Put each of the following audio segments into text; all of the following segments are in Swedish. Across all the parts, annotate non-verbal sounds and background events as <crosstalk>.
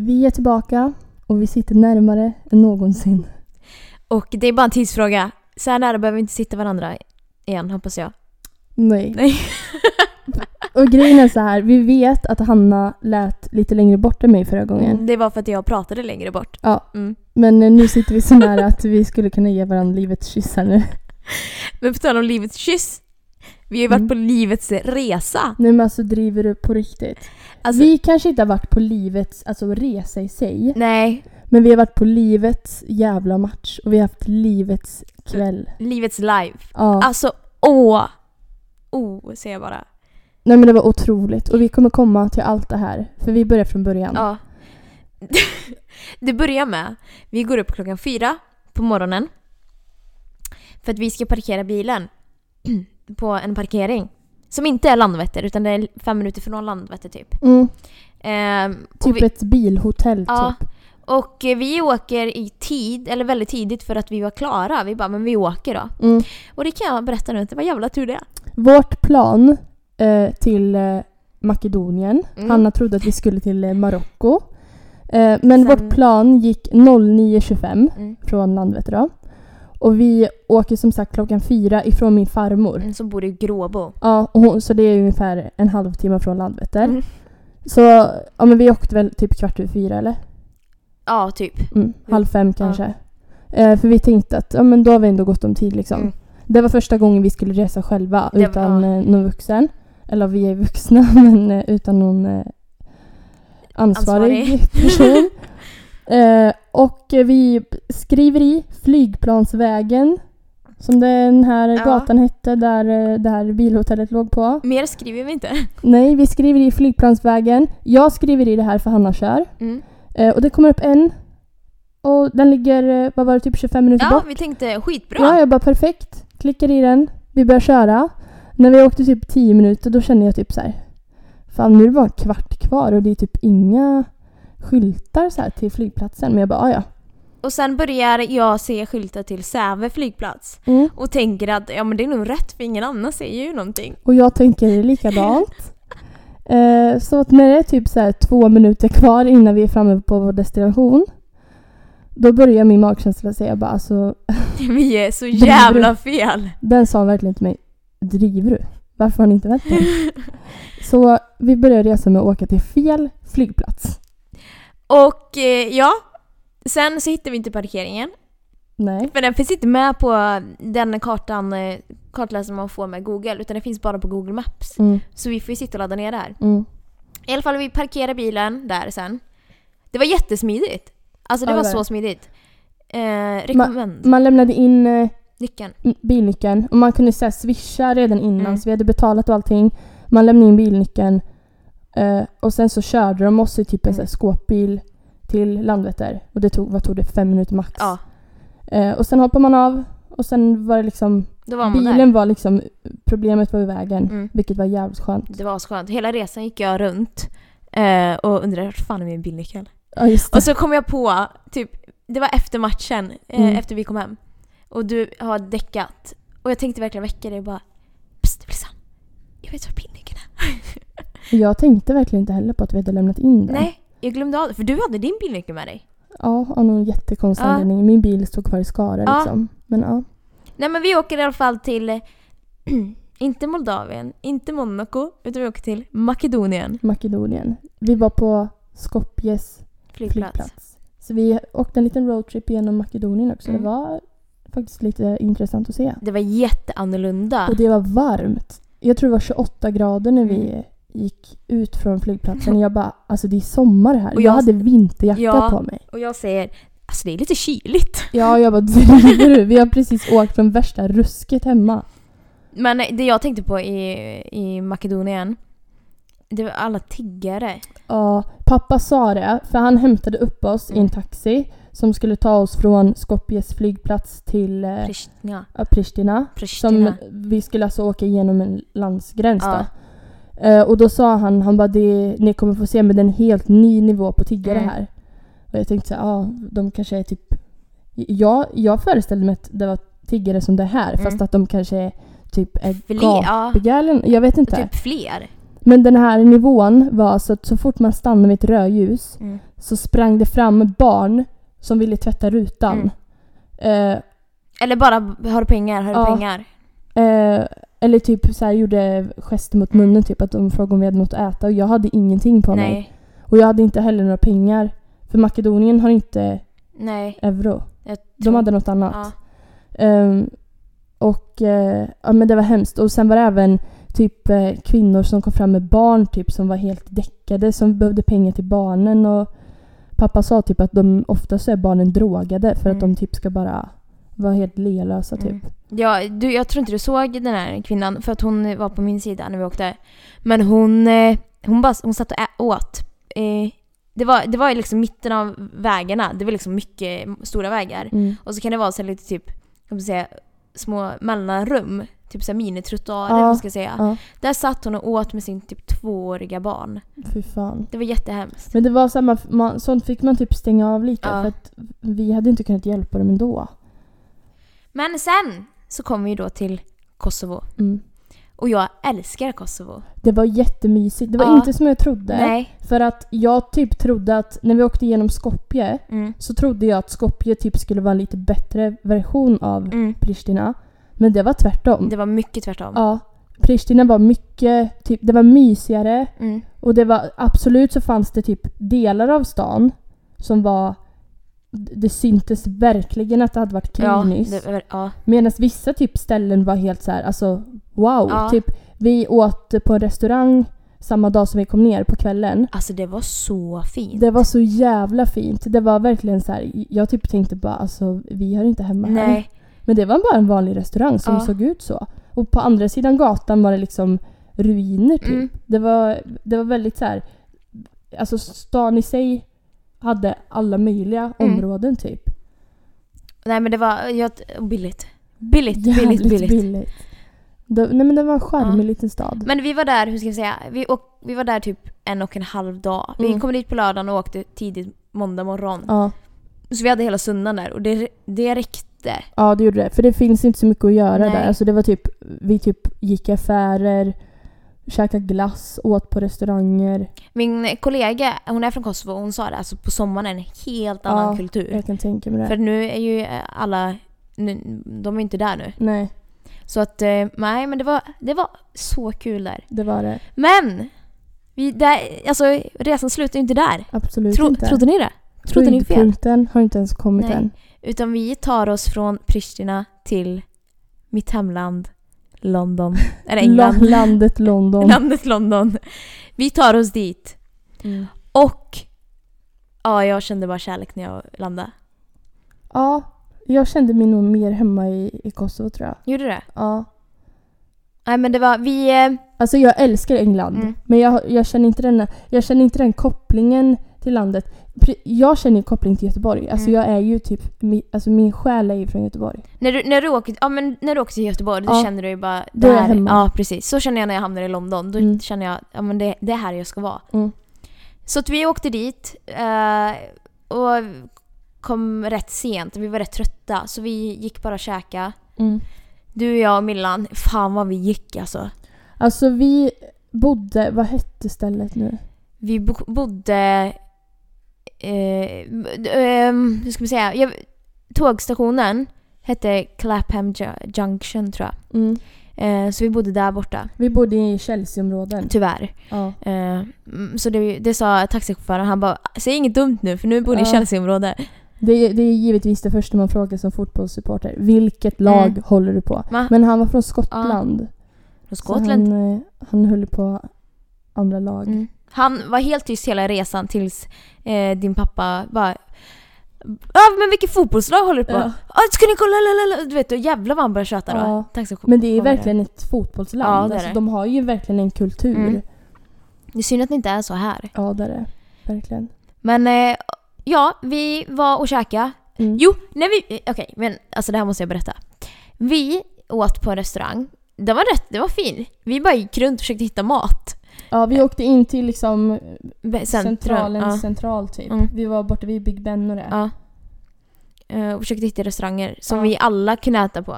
Vi är tillbaka och vi sitter närmare än någonsin. Och det är bara en tidsfråga. Så här nära behöver vi inte sitta varandra igen, hoppas jag. Nej. Nej. <laughs> Och grejen är så här, vi vet att Hanna lät lite längre bort än mig förra gången. Mm, Det var för att jag pratade längre bort. Ja, Mm. men eh, nu sitter vi så nära att vi skulle kunna ge varandra livets kyssar nu. <laughs> Men på tal om livets kyss. Vi har ju varit Mm. på livets resa. Nej men alltså driver du på riktigt? Alltså, vi kanske inte har varit på livets alltså, resa i sig. Nej, Men vi har varit på livets jävla match och vi har haft livets kväll. livets live. Ja. Alltså, åh! Oh, säger jag bara. Nej men det var otroligt och vi kommer komma till allt det här. För vi börjar från början. Ja. <laughs> det börjar med, vi går upp klockan fyra på morgonen. För att vi ska parkera bilen <clears throat> på en parkering. Som inte är Landvetter, utan det är fem minuter från Landvetter typ. Mm, Ehm, typ vi, ett bilhotell Ja. typ. och eh, vi åker i tid, eller väldigt tidigt för att vi var klara. Vi bara, men vi åker då. Mm. Och det kan jag berätta nu, det var jävla tur det. Vårt plan eh, till eh, Makedonien. Mm. Hanna trodde att vi skulle till eh, Marocko. Eh, men Sen- vårt plan gick 09.25 Mm. från Landvetter då. Och vi åker som sagt klockan fyra ifrån min farmor. Som bor i Gråbo. Ja, och hon, så det är ungefär en halvtimme från Landvetter. Mm. Så ja, men vi åkte väl typ kvart över fyra eller? Ja, typ. Mm, halv fem kanske. Eh, för vi tänkte att ja, men då har vi ändå gått om tid liksom. Mm. Det var första gången vi skulle resa själva Det- utan ja. eh, någon vuxen. Eller vi är vuxna <laughs> men eh, utan någon eh, ansvarig, Ansvarig. person. Eh, och vi skriver i Flygplansvägen. Som den här Ja. gatan hette där eh, det här bilhotellet låg på. Mer skriver vi inte. <laughs> Nej, vi skriver i Flygplansvägen. Jag skriver i det här för Hanna kör. Mm. Eh, och det kommer upp en. Och den ligger, eh, vad var det, typ 25 minuter Ja, bort. vi tänkte skitbra. Ja, jag bara perfekt. Klickar i den. Vi börjar köra. När vi åkte typ 10 minuter då kände jag typ så här. Fan nu är det bara en kvart kvar och det är typ inga skyltar så här till flygplatsen. Men jag bara "Ah, ja. Och sen börjar jag se skyltar till Säve flygplats. Mm. Och tänker att ja men det är nog rätt för ingen annan säger ju någonting. Och jag tänker likadant. <laughs> eh, så att när det är typ så här två minuter kvar innan vi är framme på vår destination. Då börjar min magkänsla säga bara alltså <laughs> Vi är så jävla fel. Den sa verkligen till mig, driver du? Varför har ni inte väntat? <laughs> Så vi börjar resa med att åka till fel flygplats. Och eh, ja, sen så hittar vi inte parkeringen. Nej. För den finns inte med på den kartan, eh, kartläsaren man får med Google. Utan den finns bara på Google Maps. Mm, Så vi får ju sitta och ladda ner där. mm. I alla fall vi parkerar bilen där sen. Det var jättesmidigt. Alltså det Ja, var det så smidigt. Eh, rekommend. Man lämnade in eh, Nyckeln. bilnyckeln och man kunde säga swisha redan innan Mm. så vi hade betalat och allting. Man lämnade in bilnyckeln eh, och sen så körde de oss i typ en Mm. skåpbil till Landvetter. Och det tog, vad tog det, fem minuter max. Ja, Eh, och sen hoppade man av och sen var det liksom, var bilen var liksom, problemet var i vägen. Mm. Vilket var jävligt skönt. Det var skönt. Hela resan gick jag runt eh, och undrade vart fan är min bilnyckel? Ja. Och så kom jag på, typ, det var efter matchen, eh, Mm. efter vi kom hem. Och du har däckat. Och jag tänkte verkligen väcka dig och bara Psst Blissan, jag vet var bilnyckeln är. <laughs> Jag tänkte verkligen inte heller på att vi hade lämnat in den. Nej, jag glömde av det. För du hade din bilnyckel med dig. Ja, av någon jättekonstig Ja. anledning. Min bil stod kvar i Skara Ja. liksom. Men ja. Nej men vi åker i alla fall till, <clears throat> inte Moldavien, inte Monaco, utan vi åker till Makedonien Makedonien. Vi var på Skopjes flygplats. flygplats. Så vi åkte en liten roadtrip genom Makedonien också. Mm. Det var faktiskt lite intressant att se. Det var jätteannorlunda. Och det var varmt. Jag tror det var 28 grader när vi Mm. Gick ut från flygplatsen. Jag bara, alltså det är sommar här. Och jag, jag- hade vinterjacka Ja. på mig. Och jag säger, alltså det är lite kyligt. Ja, jag bara, <laughs> driver du? Vi har precis åkt från värsta rusket hemma. Men det jag tänkte på i, i Makedonien, det var alla tiggare. Ja, pappa sa det, för han hämtade upp oss i Mm. en taxi som skulle ta oss från Skopjes flygplats till eh, Pristina. ja, Pristina. Som Pristina. vi skulle alltså åka igenom en landsgräns Ja. då. Eh, och då sa han, han bara det, ni kommer få se med en helt ny nivå på tiggare Mm. här. Och jag tänkte så ja de kanske är typ... Jag, jag föreställde mig att det var tiggare som det här Mm. fast att de kanske typ är Fler, ja. gapigalen. Jag vet inte. Typ fler. Men den här nivån var så att så fort man stannade vid ett rödljus Mm. så sprang det fram barn som ville tvätta rutan. Mm. Eh, Eller bara har du pengar, har du Ja. pengar? eh, eller typ så här gjorde gester mot munnen, typ att de frågade om vi hade något att äta och jag hade ingenting på mig. Nej. Och jag hade inte heller några pengar. För Makedonien har inte Nej. euro. De hade något annat. Ja. Ehm, och eh, ja men det var hemskt. Och sen var det även typ eh, kvinnor som kom fram med barn typ som var helt däckade som behövde pengar till barnen och pappa sa typ att de oftast är barnen drogade för att Mm. de typ ska bara vara helt lelösa typ. Mm. Ja, du, jag tror inte du såg den här kvinnan för att hon var på min sida när vi åkte. Men hon, eh, hon, bara, hon satt och åt. Eh, det var, det var liksom mitten av vägarna. Det var liksom mycket stora vägar. Mm. Och så kan det vara så lite typ, man säga, små mellanrum. Typ såhär minitrottoarer, Ja, man ska jag säga. Ja, Där satt hon och åt med sin typ tvååriga barn. fy fan. Det var jättehemskt. Men det var samma, man, sånt fick man typ stänga av lite Ja. för att vi hade inte kunnat hjälpa dem ändå. Men sen så kom vi då till Kosovo. Mm. Och jag älskar Kosovo. Det var jättemysigt. Det var Ja. inte som jag trodde. Nej. För att jag typ trodde att när vi åkte igenom Skopje Mm. så trodde jag att Skopje typ skulle vara en lite bättre version av Mm. Pristina. Men det var tvärtom. Det var mycket tvärtom. Ja. Pristina var mycket, typ, det var mysigare Mm. och det var absolut så fanns det typ delar av stan som var det syntes verkligen att det hade varit krig Ja, ja. Medan vissa typ ställen var helt så här, alltså wow. Ja. Typ, vi åt på en restaurang samma dag som vi kom ner på kvällen. Alltså det var så fint. Det var så jävla fint. Det var verkligen så här, jag typ tänkte bara alltså vi hör inte hemma här. Nej. Men det var bara en vanlig restaurang som Ja. såg ut så. Och på andra sidan gatan var det liksom ruiner typ. Mm. Det, var, det var väldigt så här. Alltså stan i sig hade alla möjliga Mm. områden typ. Nej men det var jag, billigt. Billigt, Jävligt billigt, billigt. Det, nej men det var en charmig Ja. liten stad. Men vi var där, hur ska jag säga, vi, åk, vi var där typ en och en halv dag. Vi Mm. kom dit på lördagen och åkte tidigt måndag morgon. Ja, Så vi hade hela söndagen där och det, det räckte. ja, det gjorde det. För det finns inte så mycket att göra Nej. där. Alltså det var typ, vi typ gick i affärer, käkade glass, åt på restauranger. Min kollega, hon är från Kosovo hon sa det, alltså på sommaren är det en helt annan Ja, kultur. Jag kan tänka mig det. För nu är ju alla, nu, de är inte där nu. Nej, Så att, eh, nej men det var, det var så kul där. det var det. Men! Vi, där, alltså resan slutar ju inte där. Absolut Tro, inte. trodde ni det? Trodde ni fel? Höjdpunkten har inte ens kommit Nej. än. Utan vi tar oss från Pristina till mitt hemland London. Eller England. La- landet London. <laughs> Landet London. Vi tar oss dit. Mm. Och ja, jag kände bara kärlek när jag landade. Ja, jag kände mig nog mer hemma i, i Kosovo tror jag. Gjorde du det? Ja. Nej men det var, vi... eh, Alltså jag älskar England. Mm. Men jag, jag, känner inte den, jag känner inte den kopplingen till landet. Jag känner en koppling till Göteborg. Alltså Mm. jag är ju typ, alltså min själ är ju från Göteborg. När du, när, du åker, ja, men när du åker till Göteborg då Ja. känner du ju bara... Då är jag hemma. Ja precis. Så känner jag när jag hamnar i London. Då Mm. känner jag ja, men det, det är här jag ska vara. Mm. Så att vi åkte dit eh, och kom rätt sent. Vi var rätt trötta så vi gick bara och käka. Mm. Du, jag och Millan, fan vad vi gick alltså. Alltså vi bodde, vad hette stället nu? Vi bo bodde... Eh, eh, hur ska man säga? Jag, tågstationen hette Clapham Ju- Junction tror jag. Mm. Eh, så vi bodde där borta. Vi bodde i Chelseaområden. Tyvärr. Ja. Eh, mm, så det, det sa taxichauffören. Han bara “Säg inget dumt nu för nu bor ni i Ja. Chelsea-området”. Det, är- det är givetvis det första man frågar som fotbollssupporter. Vilket lag Mm. håller du på? Va? Men han var från Skottland. Från Så Skottland. Han, eh, han höll på andra lag. Mm. Han var helt tyst hela resan tills eh, din pappa bara Ja men vilket fotbollslag håller du på? Ja. Ja. ska ni kolla? Lalala. Du vet, jävlar vad han började köta då. Ja. Taxichauffören- Men det är verkligen ett fotbollsland. Ja, det alltså, det. de har ju verkligen en kultur. Mm. Det är synd att det inte är så här. Ja, det är det. Verkligen. Men eh, ja, vi var och käkade. Mm. Jo, när vi... eh, Okej, men alltså det här måste jag berätta. Vi åt på en restaurang. Det var rätt, det var fin. Vi bara gick runt och försökte hitta mat. Ja, vi åkte in till liksom centralen ja. central typ. Mm. Vi var borta vid Big Ben och det. Ja. Eh, och försökte hitta restauranger som Ja. vi alla kunde äta på.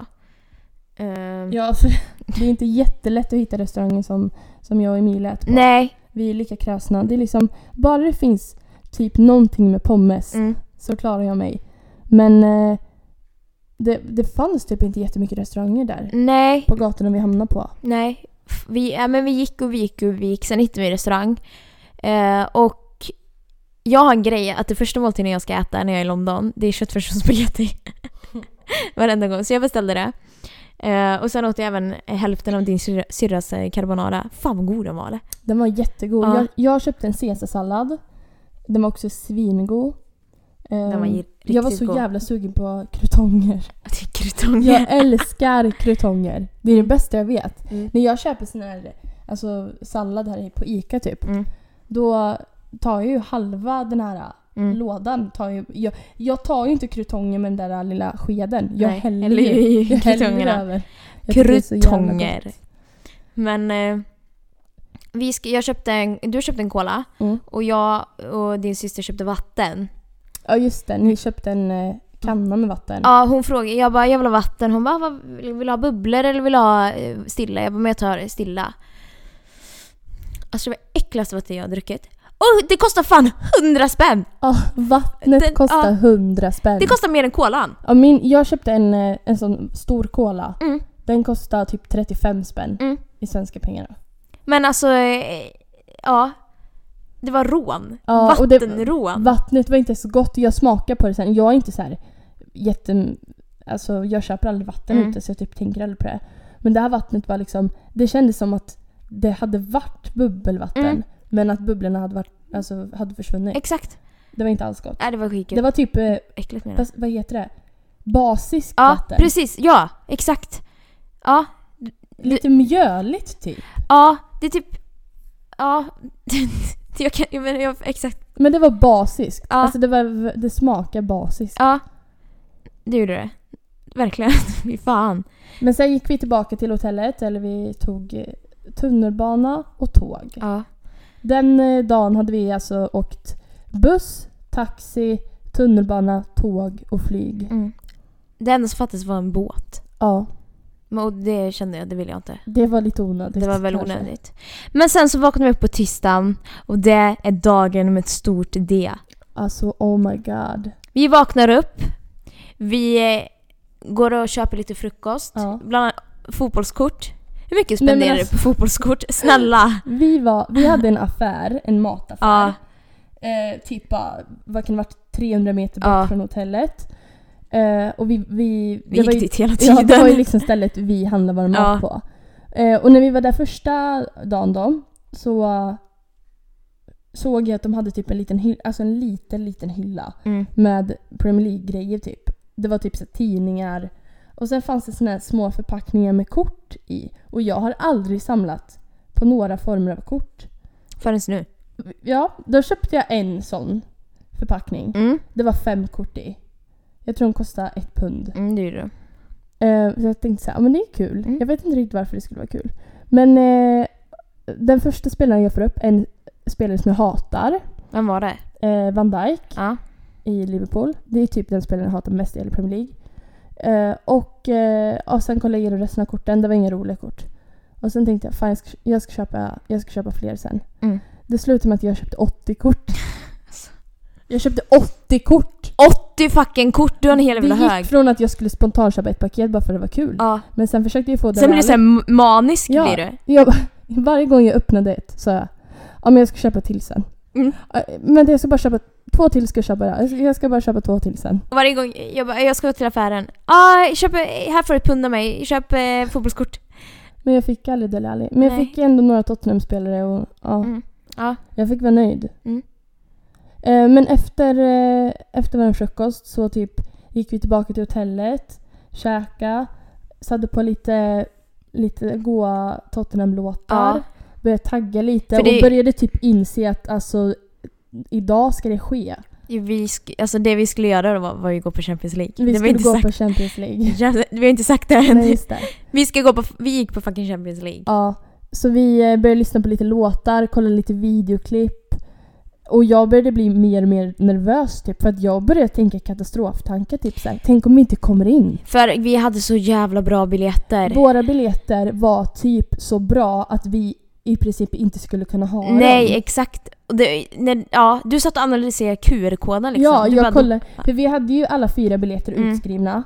Ehm, Ja, för <laughs> det är inte jättelätt att hitta restauranger som, som jag och Emilia äter på. Nej. Vi är lika kräsna. Det är liksom, bara det finns typ någonting med pommes Mm. så klarar jag mig. Men eh, det, det fanns typ inte jättemycket restauranger där. Nej. På gatorna vi hamnade på. Nej. Vi, ja, men vi gick och vi gick och vi gick. Sen hittade vi en restaurang. Eh, och jag har en grej att det första måltiden jag ska äta när jag är i London, det är köttfärs och spagetti. <laughs> Varenda gång. Så jag beställde det. Eh, och sen åt jag även hälften av din syrra- syrras eh, carbonara. Fan vad god den var eller? Den var jättegod. Ja. Jag, jag köpte en caesarsallad. Den var också svingod. Ju jag var så god. jävla sugen på krutonger. <laughs> Krutonger. Jag älskar krutonger. Det är det bästa jag vet. Mm. När jag köper sån här alltså, sallad här på Ica typ. Mm. Då tar jag ju halva den här Mm. lådan. Tar jag, jag, jag tar ju inte krutonger med den där lilla skeden. Jag Nej, häller eller jag häller över. Jag Krutonger. Men eh, vi ska, jag köpte en, du köpte en cola Mm. och jag och din syster köpte vatten. Ja just det, ni köpte en eh, kanna med vatten. Ja, hon frågade, jag bara jag vill ha vatten. Hon bara vad, vill du ha bubblor eller vill du ha eh, stilla? Jag bara men jag tar stilla. Alltså det var äckligaste vatten jag har druckit. Och det kostar fan 100 spänn! Ja, vattnet Den- kostar ja. 100 spänn. Det kostar mer än kolan. ja, min, jag köpte en, eh, en sån stor cola. Mm. Den kostar typ 35 spänn Mm. i svenska pengar. Men alltså, ja. Det var rån. Ja, det- Vattenrån. Vattnet var inte så gott. Jag smakar på det sen. Jag är inte så här jätte... Alltså jag köper aldrig vatten Mm. ute så jag typ tänker aldrig på det. Men det här vattnet var liksom... Det kändes som att det hade varit bubbelvatten. Mm. Men att bubblorna hade, varit, alltså, hade försvunnit. Exakt. Det var inte alls gott. Nej det var skitkul. Det var typ... Eh, äckligt det. vad, heter det? Basiskt Ja, vatten. precis. Ja, exakt. Ja, Lite mjöligt typ. ja, det är typ... Ja, <laughs> <laughs> jag kan... Jag menar, jag, exakt. Men det var basiskt. Ja. Alltså det, var, det smakar basiskt. Ja, det gjorde det. Verkligen. <laughs> Fy fan. Men sen gick vi tillbaka till hotellet. Eller vi tog eh, tunnelbana och tåg. Ja. Den eh, dagen hade vi alltså åkt buss, taxi, tunnelbana, tåg och flyg. Mm. Det enda som fattades var en båt. Ja, och det kände jag, det ville jag inte. det var lite onödigt. Det var väl kanske. onödigt. Men sen så vaknade vi upp på tisdagen och det är dagen med ett stort D. Alltså oh my god. Vi vaknar upp. Vi eh, går och köper lite frukost. Ja. Bland annat fotbollskort. Hur mycket Nej, spenderar du alltså- på fotbollskort? Snälla! Vi, var, vi hade en affär, en mataffär. Ja. Eh, typ vad kan det varit, 300 meter bort Ja. från hotellet. Eh, och vi, vi, Vi gick ju, dit hela Ja, tiden. det var ju liksom stället vi handlade vår <laughs> mat Ja. på. Eh, och när vi var där första dagen då, så såg jag att de hade typ en liten, hylla, alltså en liten, liten hylla Mm. med Premier League-grejer typ. Det var typ så tidningar och sen fanns det såna här små förpackningar med kort i. Och jag har aldrig samlat på några former av kort. Förrän nu. Ja, då köpte jag en sån förpackning. Mm. Det var fem kort i. Jag tror de kostade ett pund. Mm, det gjorde du. Eh, så jag tänkte så här, ja, men det är kul. Mm. Jag vet inte riktigt varför det skulle vara kul. Men eh, den första spelaren jag får upp, en spelare som jag hatar, Vem var det? eh, Van Dijk Ja. i Liverpool. Det är typ den spelaren jag hatar mest i hela Premier League. Eh, och, eh, och sen kollade jag igenom resten av korten, det var inga roliga kort. Och sen tänkte jag, fan jag ska, jag ska, köpa, jag ska köpa fler sen. Mm. Det slutade med att jag köpte 80 kort. <laughs> Jag köpte 80 kort! 80 fucking kort! Du har en hel Det jävla gick hög. från att jag skulle spontant köpa ett paket bara för att det var kul. Ja. Men sen försökte jag få det Sen blir du såhär manisk Ja. blir du. Jag, <laughs> varje gång jag öppnade ett sa jag ja men jag ska köpa till sen. Mm. Men jag ska bara köpa två till ska jag köpa. Jag ska- Jag ska bara köpa två till sen. Varje gång jag bara, jag ska gå till affären. Ah, köp, här får du ett pund av mig. Köp eh, fotbollskort. Men jag fick aldrig Dele Alli. Men jag Nej. fick ändå några Tottenham-spelare och ja, Mm. Ja. jag fick vara nöjd. Mm. Eh, men efter, eh, efter vår frukost så typ gick vi tillbaka till hotellet, käka, satte på lite, lite goa Tottenham-låtar, Ja. började tagga lite det- och började typ inse att alltså idag ska det ske. Vi sk- alltså det vi skulle göra var, var ju gå på Champions League. Vi det skulle inte gå sagt. på Champions League. <laughs> Vi har inte sagt det än. Nej, det. <laughs> Vi, ska gå på, vi gick på fucking Champions League. Ja, så vi eh, började lyssna på lite låtar, kolla lite videoklipp. Och jag började bli mer och mer nervös typ för att jag började tänka katastroftankar typ såhär, tänk om vi inte kommer in. För vi hade så jävla bra biljetter. Våra biljetter var typ så bra att vi i princip inte skulle kunna ha Nej, dem. exakt. Och Det, när, ja, du satt och analyserade QR-koden liksom. Ja, Du jag kollade. För vi hade ju alla fyra biljetter Mm. utskrivna.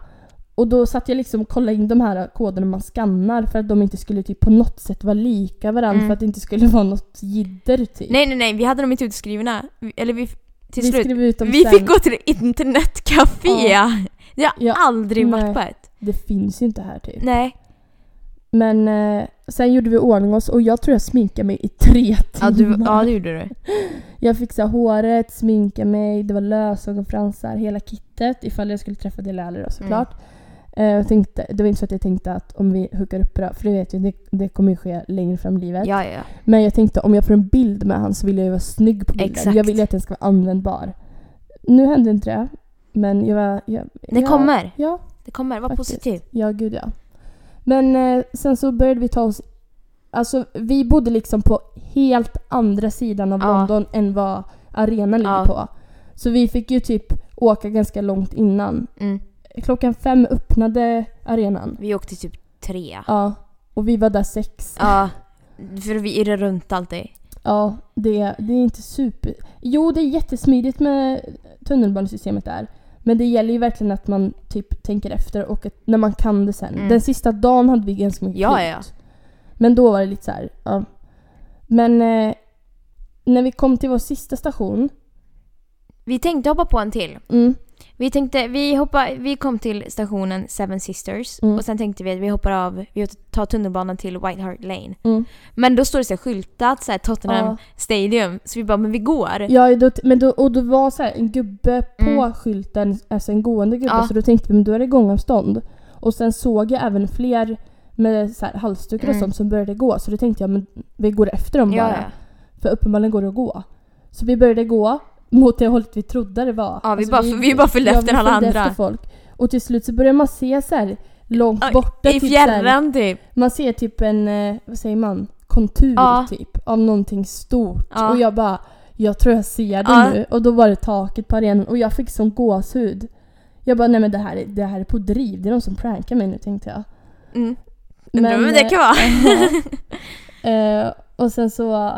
Och då satt jag liksom och kollade in de här koderna man skannar för att de inte skulle typ på något sätt vara lika varandra Mm. för att det inte skulle <laughs> vara något jidder typ. Nej, nej, nej, vi hade dem inte utskrivna. Eller vi, till vi slut. ut Vi sen. fick gå till internetcafé! Ja. Jag har Ja, aldrig nej. varit på ett. Det finns ju inte här typ. Nej. Men eh, sen gjorde vi ordning oss och jag tror jag sminkade mig i tre Ja, timmar. du, ja, det gjorde du. <laughs> Jag fixade håret, sminkade mig, det var lösögonfransar, hela kittet ifall jag skulle träffa Delali då såklart. Eh, jag tänkte, det var inte så att jag tänkte att om vi hookar upp bra, för det vet ju, det, det kommer ju ske längre fram i livet. Ja, ja, ja. Men jag tänkte om jag får en bild med han så vill jag ju vara snygg på bilden. Exakt. Jag vill ju att den ska vara användbar. Nu hände inte det. Men jag var... Jag, Det ja, kommer. Ja, Det kommer. Var Faktiskt. positiv. ja gud ja. Men eh, sen så började vi ta oss... Alltså vi bodde liksom på helt andra sidan av Ja. London än vad arenan ligger Ja. på. Så vi fick ju typ åka ganska långt innan. Mm. Klockan fem öppnade arenan. Vi åkte typ tre. Ja. Och vi var där sex. Ja. För vi irrar runt alltid. Ja, det, det är inte super... Jo, det är jättesmidigt med tunnelbanesystemet där. Men det gäller ju verkligen att man typ tänker efter och att, när man kan det sen. Mm. Den sista dagen hade vi ganska mycket Ja, ja. Men då var det lite så här, ja. Men eh, när vi kom till vår sista station. Vi tänkte hoppa på en till. Mm, Vi tänkte, vi, hoppa, vi kom till stationen Seven Sisters Mm. och sen tänkte vi att vi hoppar av, vi tar tunnelbanan till White Hart Lane. mm. Men då står det så här skyltat så här Tottenham Ja. Stadium, så vi bara men vi går. Ja, då, men då, och då var så här en gubbe på Mm. skylten, alltså en gående gubbe, Ja. så då tänkte vi men då är det gångavstånd. Och sen såg jag även fler med så här halsdukar och Mm. sånt som började gå, så då tänkte jag men vi går efter dem bara. ja. För uppenbarligen går det att gå. Så vi började gå mot det hållet vi trodde det var. Ja, vi bara- vi bara följde efter vi alla andra. Efter folk. Och till slut så börjar man se så här långt Ja, borta. I typ här- fjärran typ. man ser typ en, eh, vad säger man, kontur Ja. typ av någonting stort. Ja. Och jag bara, jag tror jag ser det nu. Och då var det taket på arenan och jag fick sån gåshud. Jag bara, nej men det här, är- det här är på driv. Det är någon som prankar mig nu tänkte jag. Mm. Men, men det kan vara. <laughs> <laughs> Eh, och sen så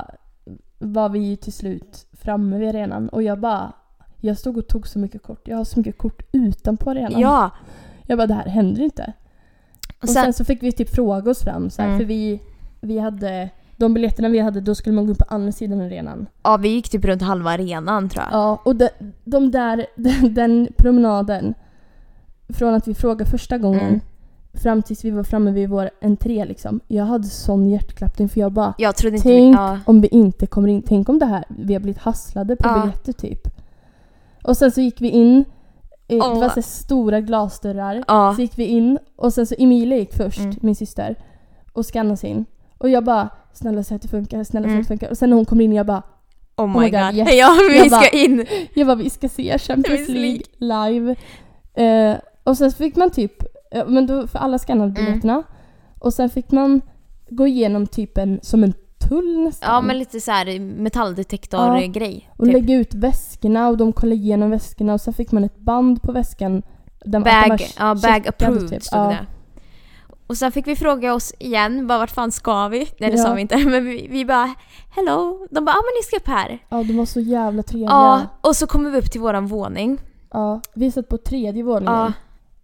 var vi till slut framme vid arenan och jag bara, jag stod och tog så mycket kort. Jag har så mycket kort utanpå arenan. ja. Jag bara, det här händer inte. Och Och sen, sen så fick vi typ fråga oss fram så här, Mm. för vi, vi hade de biljetterna vi hade, då skulle man gå upp på andra sidan arenan. ja, vi gick typ runt halva arenan tror jag. Ja, och de, de där, <laughs> den, den promenaden från att vi frågade första gången Mm. Fram tills vi var framme vid vår entré liksom. Jag hade sån hjärtklappning för jag bara Jag trodde inte Tänk vi... Ja. om vi inte kommer in. Tänk om det här, vi har blivit hasslade på Ja. biljetter typ. Och sen så gick vi in. Det var så stora glasdörrar. Ja. Så gick vi in och sen så Emilia gick först, Mm. min syster. Och skannade sig in. Och jag bara snälla säg att det funkar, snälla säg Mm. att det funkar. Och sen när hon kommer in jag bara Oh my, my god. God, yes. <laughs> Ja, vi Jag ska bara- in. Jag bara vi ska se Champions League live. Eh, och sen fick man typ, eh, men då, för alla skannade Mm. biljetterna. Och sen fick man gå igenom typ en, som en tull nästan. Ja, men lite så här metalldetektor-grej. Och typ. lägga ut väskorna och de kollade igenom väskorna och sen fick man ett band på väskan. Där Bag, ja, bag checkade, approved typ. stod Ja. det. Och sen fick vi fråga oss igen, bara vart fan ska vi? Nej det Ja. sa vi inte, men vi, vi bara hello. De bara ja men ni ska upp här. Ja, de var så jävla trevliga. Ja, och så kommer vi upp till våran våning. Ja, vi satt på tredje våningen. Ja.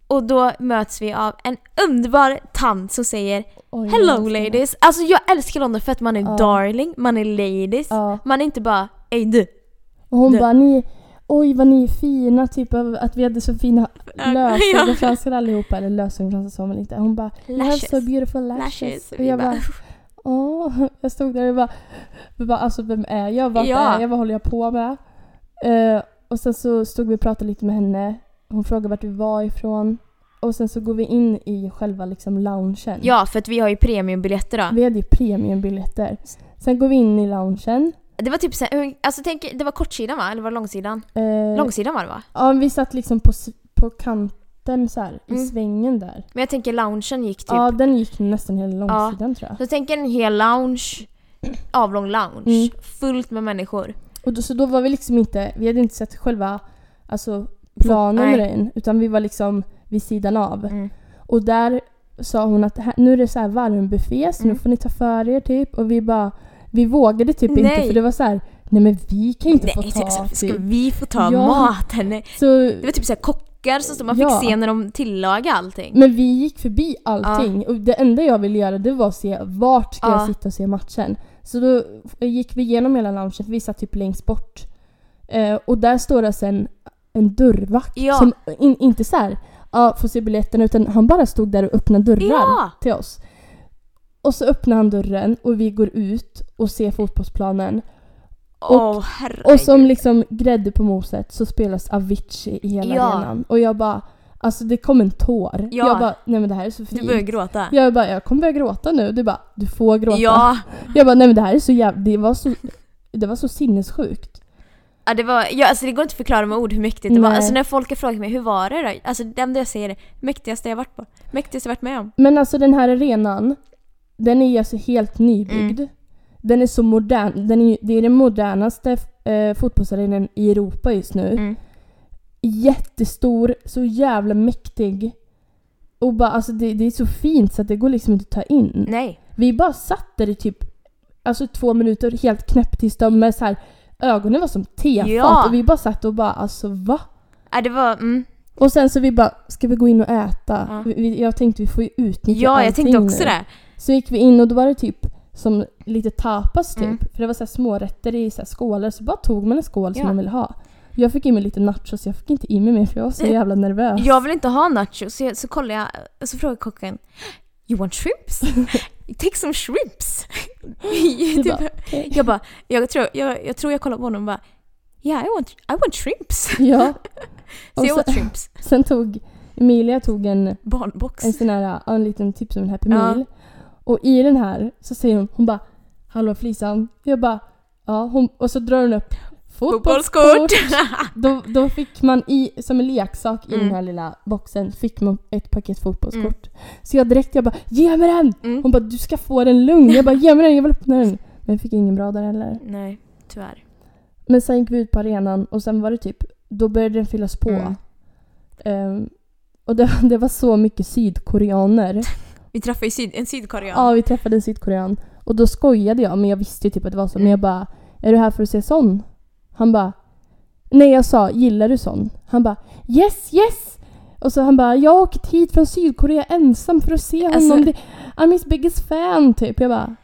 Och då möts vi av en underbar tant som säger Oj, Hello ladies! Alltså jag älskar London för att man är Ja. darling, man är ladies. Ja. Man är inte bara ey du. Och hon Det- bara, ni, oj vad ni är fina, typ av att vi hade så fina Ja. <laughs> lösögonfransar allihopa. Eller lösögonfransar sa man inte. Hon bara, you have so beautiful lashes. Lashes. Och jag bara, åh. Jag stod där och bara, jag bara alltså vem är jag? Vart Ja. är jag? Vad håller jag på med? Eh, och sen så stod vi och pratade lite med henne. Hon frågade vart vi var ifrån. Och sen så går vi in i själva liksom loungen. Ja, för att vi har ju premiumbiljetter då. Vi hade ju premiumbiljetter. Sen går vi in i loungen. Det var typ såhär, alltså tänk, det var kortsidan va? Eller var det långsidan? Eh, Långsidan var det va? Ja, vi satt liksom på, på kanten så här, i Mm. svängen där. Men jag tänker loungen gick typ. Ja, den gick nästan hela långsidan tror jag. Så tänk en hel lounge, avlång lounge, Mm. fullt med människor. Och då, så då var vi liksom inte, vi hade inte sett själva alltså, planen med nej. den utan vi var liksom vid sidan av. Mm. Och där sa hon att här, nu är det så här varmbuffé så nu Mm. får ni ta för er typ. Och vi bara, vi vågade typ inte Nej. för det var så här, nej men vi kan inte få Nej, ta ska, ska typ. vi få ta Ja. maten? Nej. Så, Det var typ så här kockar som man fick Ja. se när de tillagade allting. men vi gick förbi allting och det enda jag ville göra det var att se vart ska jag Ja. sitta och se matchen. Så då gick vi igenom hela loungen för vi satt typ längst bort. Eh, och där står det sen en dörrvakt Ja. som in, inte så här, ja får se biljetterna utan han bara stod där och öppnade dörrar Ja! till oss. Och så öppnar han dörren och vi går ut och ser fotbollsplanen. Åh herregud. Och som liksom grädde på moset så spelas Avicii i hela Ja. arenan. Och jag bara, alltså det kom en tår. Ja. Jag bara, nej men det här är så Du fint. började gråta. Jag bara, jag kommer börja gråta nu. Du bara, du får gråta. Ja. Jag bara, nej men det här är så jävla, det var så, det var så sinnessjukt. Ja det, var, ja, alltså det går inte att förklara med ord hur mäktigt det var. Alltså när folk har frågat mig hur var det då? Alltså det enda jag säger är mäktigaste jag varit på. Mäktigaste jag varit med om. Men alltså den här arenan, den är alltså helt nybyggd. Mm. Den är så modern. Den är, det är den modernaste eh, fotbollsarenan i Europa just nu. Mm. Jättestor, så jävla mäktig. Och bara, alltså det, det är så fint så att det går liksom inte att ta in. Nej. Vi bara satt där i typ alltså två minuter helt knäpptysta med så här ögonen var som tefat Ja. och vi bara satt och bara alltså va? Ja, det var... Mm. Och sen så vi bara, ska vi gå in och äta? Ja. Vi, jag tänkte vi får ju utnyttja Ja, jag tänkte också nu. det. Så gick vi in och då var det typ som lite tapas typ. Mm. För det var så här smårätter i så här skålar så bara tog man en skål som Ja. man ville ha. Jag fick in mig lite nachos, jag fick inte in mig mer för jag var så jävla nervös. Jag vill inte ha nachos, så, jag, så kollar jag så frågar kocken You want shrimps? <laughs> Take some shrimps! <gasps> <laughs> Typ, bara, okej. jag bara, jag tror jag, jag tror jag kollar på honom och bara Yeah, I want, I want shrimps! <laughs> Ja. <laughs> Så Och jag åt shrimps. Sen tog Emilia tog en, Barnbox. en sån här, en liten typ som en Happy Ja. Meal. Och i den här så säger hon, hon bara Hallå Flisan. Jag bara ja, hon, och så drar hon upp fotbollskort. Då, då fick man i, som en leksak i Mm. den här lilla boxen, fick man ett paket fotbollskort. Så jag direkt jag bara ge mig den! Mm. Hon bara du ska få den lugn. Jag bara ge mig den, jag vill öppna den. Men jag fick ingen bra där heller. Nej, tyvärr. Men sen gick vi ut på arenan och sen var det typ, då började den fyllas på. Mm. Ehm, och det, <laughs> det var så mycket sydkoreaner. <laughs> Vi träffade syd, en sydkorean. Ja, vi träffade en sydkorean. Och då skojade jag, men jag visste ju typ att det var så. Men Mm. jag bara, är du här för att se sån? Han bara, nej jag sa, gillar du sån? Han bara, yes yes! Och så han bara, jag har åkt hit från Sydkorea ensam för att se honom. Alltså- Det- I'm his biggest fan typ. Jag bara,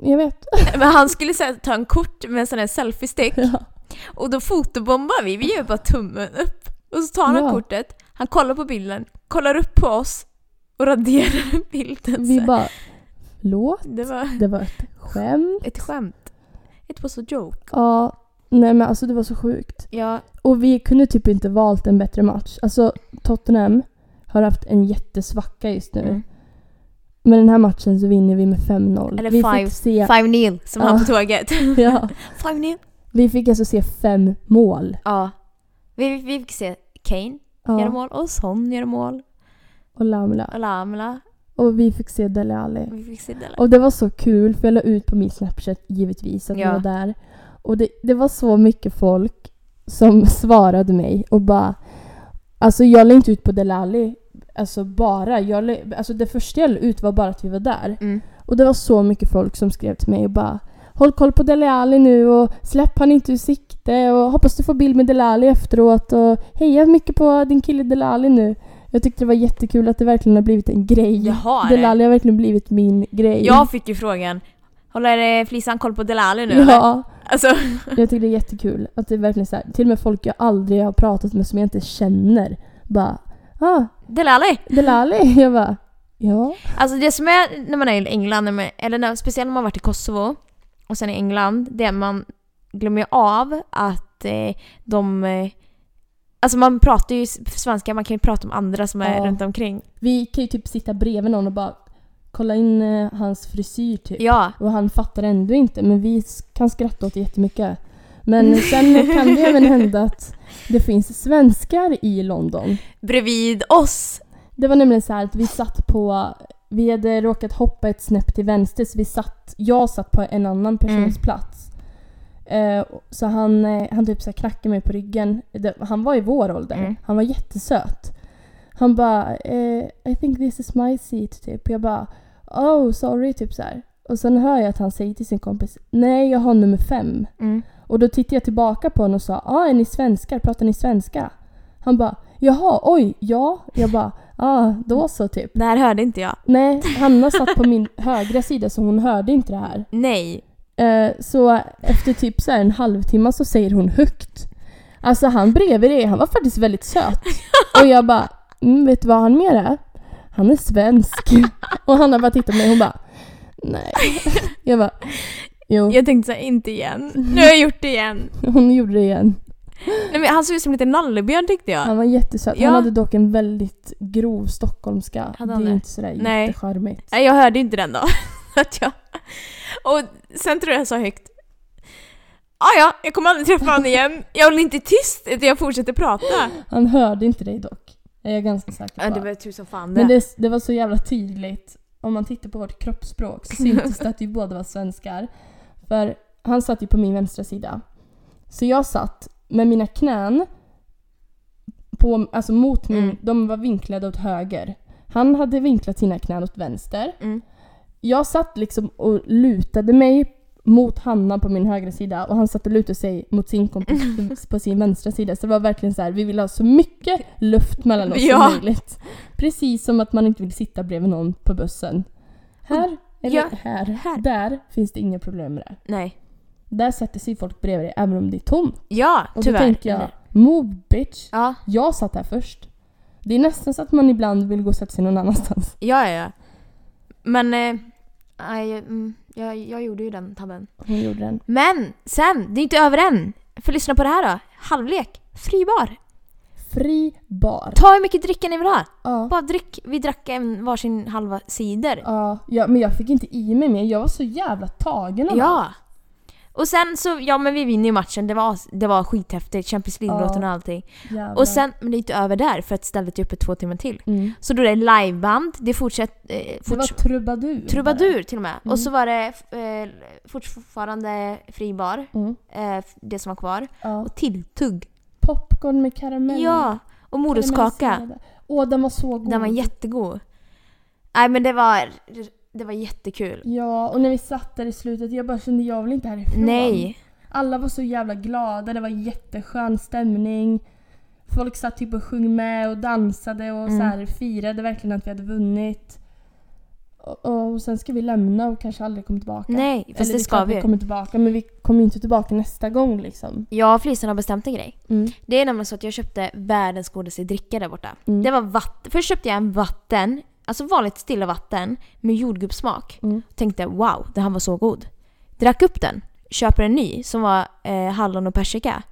jag vet. <laughs> Men han skulle här, ta en kort med en sån här selfie-stick Ja. och då fotobombar vi. Vi gör bara tummen upp. Och så tar han Ja. kortet, han kollar på bilden, kollar upp på oss och raderar <laughs> bilden. Vi bara, förlåt? Det var Det var ett skämt. ett skämt. It was a joke. Ja, nej men alltså det var så sjukt. Ja, Och vi kunde typ inte valt en bättre match. Alltså Tottenham har haft en jättesvacka just nu. Mm. Men den här matchen så vinner vi med 5-0. Eller vi five- fick se, five nil som Ja. han på tåget. <laughs> ja, <laughs> five nil. vi fick alltså se fem mål. Ja. Vi, vi fick se Kane Ja, göra mål och Son göra mål. och Lamla. Och Lamla. Och vi fick se Dele Alli. Vi fick se Dele. Och det var så kul för jag la ut på min Snapchat givetvis att Ja. vi var där. Och det, det var så mycket folk som <laughs> svarade mig och bara Alltså jag la inte ut på Dele Alli Alltså bara. Jag la, alltså det första jag la ut var bara att vi var där. Mm. Och det var så mycket folk som skrev till mig och bara Håll koll på Dele Alli nu och släpp han inte ur sikte och hoppas du får bild med Dele Alli efteråt och heja mycket på din kille Dele Alli nu. Jag tyckte det var jättekul att det verkligen har blivit en grej. Det. Alli har verkligen blivit min grej. Jag fick ju frågan Håller eh, Flisan koll på Delali nu eller? Alltså, <laughs> jag tycker det är jättekul. Att det är verkligen så här, till och med folk jag aldrig har pratat med som jag inte känner. Bara ah, Delali! Dele Alli. <laughs> Jag bara ja. Alltså det som är när man är i England, när man, eller när, speciellt när man har varit i Kosovo och sen i England, det är att man glömmer av att eh, de... Eh, alltså man pratar ju svenska, man kan ju prata om andra som är Ja. runt omkring. Vi kan ju typ sitta bredvid någon och bara kolla in eh, hans frisyr typ. Ja, Och han fattar ändå inte men vi kan skratta åt det jättemycket. Men <laughs> sen kan det även hända att det finns svenskar i London. bredvid oss. Det var nämligen så här att vi satt på, vi hade råkat hoppa ett snäpp till vänster så vi satt, jag satt på en annan persons Mm. plats. Eh, så han, eh, han typ så knackade mig på ryggen. Det, han var i vår ålder. Mm. Han var jättesöt. Han bara eh, I think this is my seat typ. Jag bara Oh sorry typ så här. Och sen hör jag att han säger till sin kompis Nej jag har nummer fem. Mm. Och då tittade jag tillbaka på honom och sa ah, är ni svenskar? Pratar ni svenska? Han bara jaha oj ja. Jag bara ah då så typ. Det här hörde inte jag. Nej, Hanna satt på min högra sida så hon hörde inte det här. Nej. Eh, så efter typ så här en halvtimme så säger hon högt. Alltså han bredvid dig, han var faktiskt väldigt söt. <laughs> Och jag bara, mm, vet du vad han mer är? Han är svensk. <laughs> Och Hanna bara tittade på mig och hon bara, nej. <laughs> Jag bara, jo. Jag tänkte såhär, inte igen. Nu har jag gjort det igen. Hon gjorde det igen. Nej, men han såg ut som en liten nallebjörn tyckte jag. Han var jättesöt. Ja. Han hade dock en väldigt grov stockholmska. Hade det han är det? inte sådär Nej. jättecharmigt. Nej, jag hörde inte den då. <laughs> Att jag... Och sen tror jag jag sa högt Ah, ja, jag kommer aldrig träffa honom igen. Jag håller inte tyst utan jag fortsätter prata. Han hörde inte dig dock. Är jag ganska säker på. Ja, det var tusan fan det. Men det, det var så jävla tydligt. Om man tittar på vårt kroppsspråk så syntes det att vi båda var svenskar. För han satt ju på min vänstra sida. Så jag satt med mina knän på, alltså mot min, Mm. de var vinklade åt höger. Han hade vinklat sina knän åt vänster. Mm. Jag satt liksom och lutade mig mot Hanna på min högra sida och han satt och lutade sig mot sin kompis <laughs> på sin vänstra sida. Så det var verkligen så här, vi ville ha så mycket luft mellan oss Ja. som möjligt. Precis som att man inte vill sitta bredvid någon på bussen. Här, eller Ja, här, här. där finns det inga problem med det. Nej. Där sätter sig folk bredvid dig även om det är tomt. Ja, Och tyvärr. då tänker jag, move bitch. Ja, Jag satt här först. Det är nästan så att man ibland vill gå och sätta sig någon annanstans. ja, ja. ja. Men... Eh, mm, jag, jag gjorde ju den tabben. Hon gjorde den. Men sen, det är inte över än. För lyssna på det här då. Halvlek. Fri bar. Fri bar. Ta hur mycket dricka ni vill ha. Ja. Bara drick. Vi drack en varsin halva cider. Ja, ja, men jag fick inte i mig mer. Jag var så jävla tagen av Ja. Och sen så, ja men vi vinner ju matchen. Det var, det var skithäftigt. Champions League-låten och allting. Jävlar. Och sen, men det är inte över där för att stället är uppe två timmar till. Mm. Så då är det liveband, det fortsätter... Eh, Det var forts- trubadur. trubadur till och med. Mm. Och så var det eh, fortfarande fri bar, bara. Mm. eh, det som var kvar. Ja. Och tilltugg. Popcorn med karamell. Ja! Och morotskaka. Åh, den var så god. Den var jättegod. Nej men det var, det var jättekul. Ja, och när vi satt där i slutet, jag bara kände jag vill inte härifrån. Nej. Alla var så jävla glada, det var jätteskön stämning. Folk satt typ och sjöng med och dansade och Mm. så här firade verkligen att vi hade vunnit. Och, och sen ska vi lämna och kanske aldrig komma tillbaka. Nej, fast Eller det är ska klart vi. kommer tillbaka, men vi kommer inte tillbaka nästa gång liksom. Jag och Felicia har bestämt en grej. Mm. Det är nämligen så att jag köpte världens godaste dricka där borta. Mm. Det var vatten. Först köpte jag en vatten, alltså vanligt stilla vatten med jordgubbssmak. Mm. Tänkte wow, det här var så god. Drack upp den, köper en ny som var eh, hallon och persika.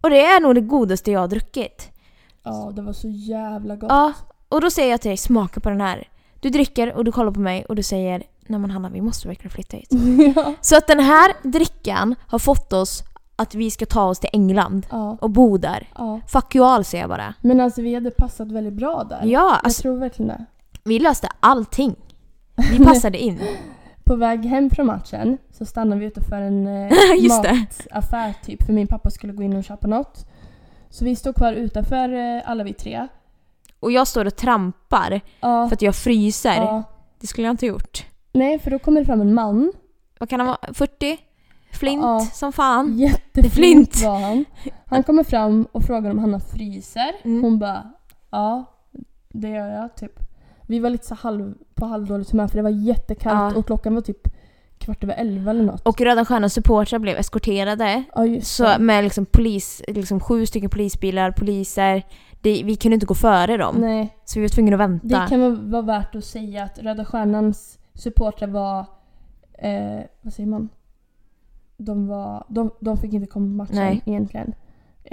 Och det är nog det godaste jag har druckit. Ja, det var så jävla gott. Ja, och då säger jag till dig, smaka på den här. Du dricker och du kollar på mig och du säger Nej men Hanna, vi måste verkligen flytta hit. <laughs> ja. Så att den här drickan har fått oss att vi ska ta oss till England ja. och bo där. ja. Fuck you all säger jag bara. Men alltså vi hade passat väldigt bra där. Ja, Jag alltså tror verkligen det. Vi löste allting. Vi passade in. <laughs> På väg hem från matchen så stannade vi utanför en <laughs> eh, mataffär typ för min pappa skulle gå in och köpa något. Så vi står kvar utanför eh, alla vi tre. Och jag står och trampar Ja, för att jag fryser. ja. Det skulle jag inte gjort. Nej, för då kommer det fram en man. Vad kan han vara? 40? Flint Ja. som fan. Jätteflint Flint. var han. Han kommer fram och frågar om Hanna fryser. Mm. Hon bara ja, det gör jag typ. Vi var lite så halv, på halvdåligt humör för det var jättekallt Ja. och klockan var typ kvart över elva eller något. Och Röda Stjärnans supportrar blev eskorterade. ja, Så med liksom polis, liksom sju stycken polisbilar, poliser. Det, vi kunde inte gå före dem. Nej, Så vi var tvungna att vänta. det kan vara- vara värt att säga att Röda Stjärnans supportrar var, eh, vad säger man? De, var, de, de fick inte komma på matchen Nej. egentligen.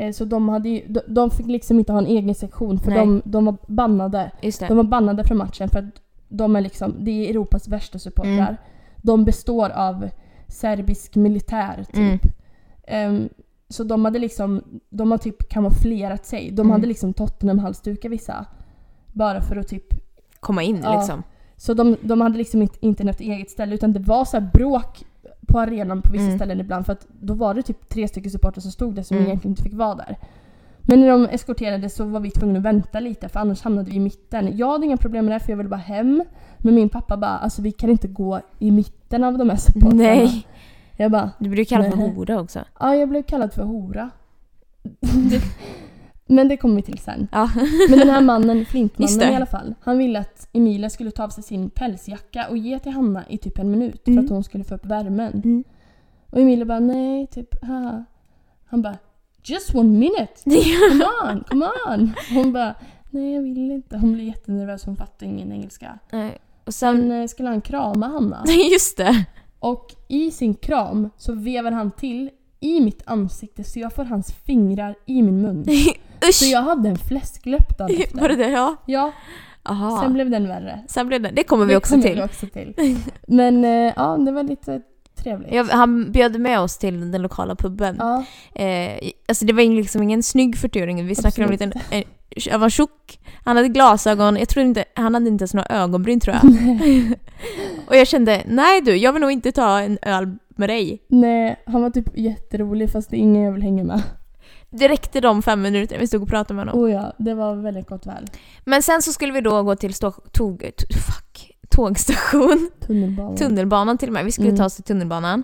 Eh, så de, hade de, fick liksom inte ha en egen sektion för Nej. de, de var bannade. De var bannade från matchen för att de är liksom, det är Europas värsta supportrar. Mm. De består av serbisk militär typ. Mm. Ehm, så de hade liksom, de har typ kamouflerat sig. De Mm. hade liksom Tottenham-halsdukar vissa. Bara för att typ, Komma in Ja. liksom. så de, de hade liksom inte, inte något eget ställe utan det var så här bråk på arenan på vissa Mm. ställen ibland för att då var det typ tre stycken supportrar som stod där som Mm. egentligen inte fick vara där. Men när de eskorterade så var vi tvungna att vänta lite för annars hamnade vi i mitten. Jag hade inga problem med det för jag ville bara hem. Men min pappa bara alltså vi kan inte gå i mitten av de här supportrarna. Nej. Jag bara Du blir kallad för Nej. hora också. ja jag blev kallad för hora. <laughs> Men det kommer vi till sen. Ja. Men den här mannen, Flintmannen i alla fall. Han ville att Emilia skulle ta av sig sin pälsjacka och ge till Hanna i typ en minut Mm. för att hon skulle få upp värmen. Mm. Och Emilia bara nej, typ haha. Han bara just one minute, <laughs> come on, come on. Hon bara nej jag vill inte. Hon blev jättenervös, hon fattade ingen engelska. Nej. Och sen... Sen eh, skulle han krama Hanna. <laughs> Just det. Och i sin kram så vevar han till i mitt ansikte så jag får hans fingrar i min mun. <laughs> Så jag hade en fläskläpp dagen Var det efter. det? Ja. Ja, Aha. sen blev den värre. Sen blev det... Det kommer vi Det också kommer till. vi också till. Men eh, ja, det var lite trevligt. Jag, han bjöd med oss till den lokala puben. Ja, Eh, alltså det var liksom ingen snygg 40-åring. Vi snackade om en Absolut liten... Eh, han var tjock, han hade glasögon, jag tror inte... Han hade inte ens några ögonbryn tror jag. <laughs> Och jag kände, nej du, jag vill nog inte ta en öl med dig. nej, han var typ jätterolig fast det är ingen jag vill hänga med. Det räckte de fem minuter vi stod och pratade med honom. Oh ja, det var väldigt gott väl. Men sen så skulle vi då gå till stå, tåg, t- fuck, tågstation. Tunnelbanan. Tunnelbanan till och med. Vi skulle Mm. ta oss till tunnelbanan.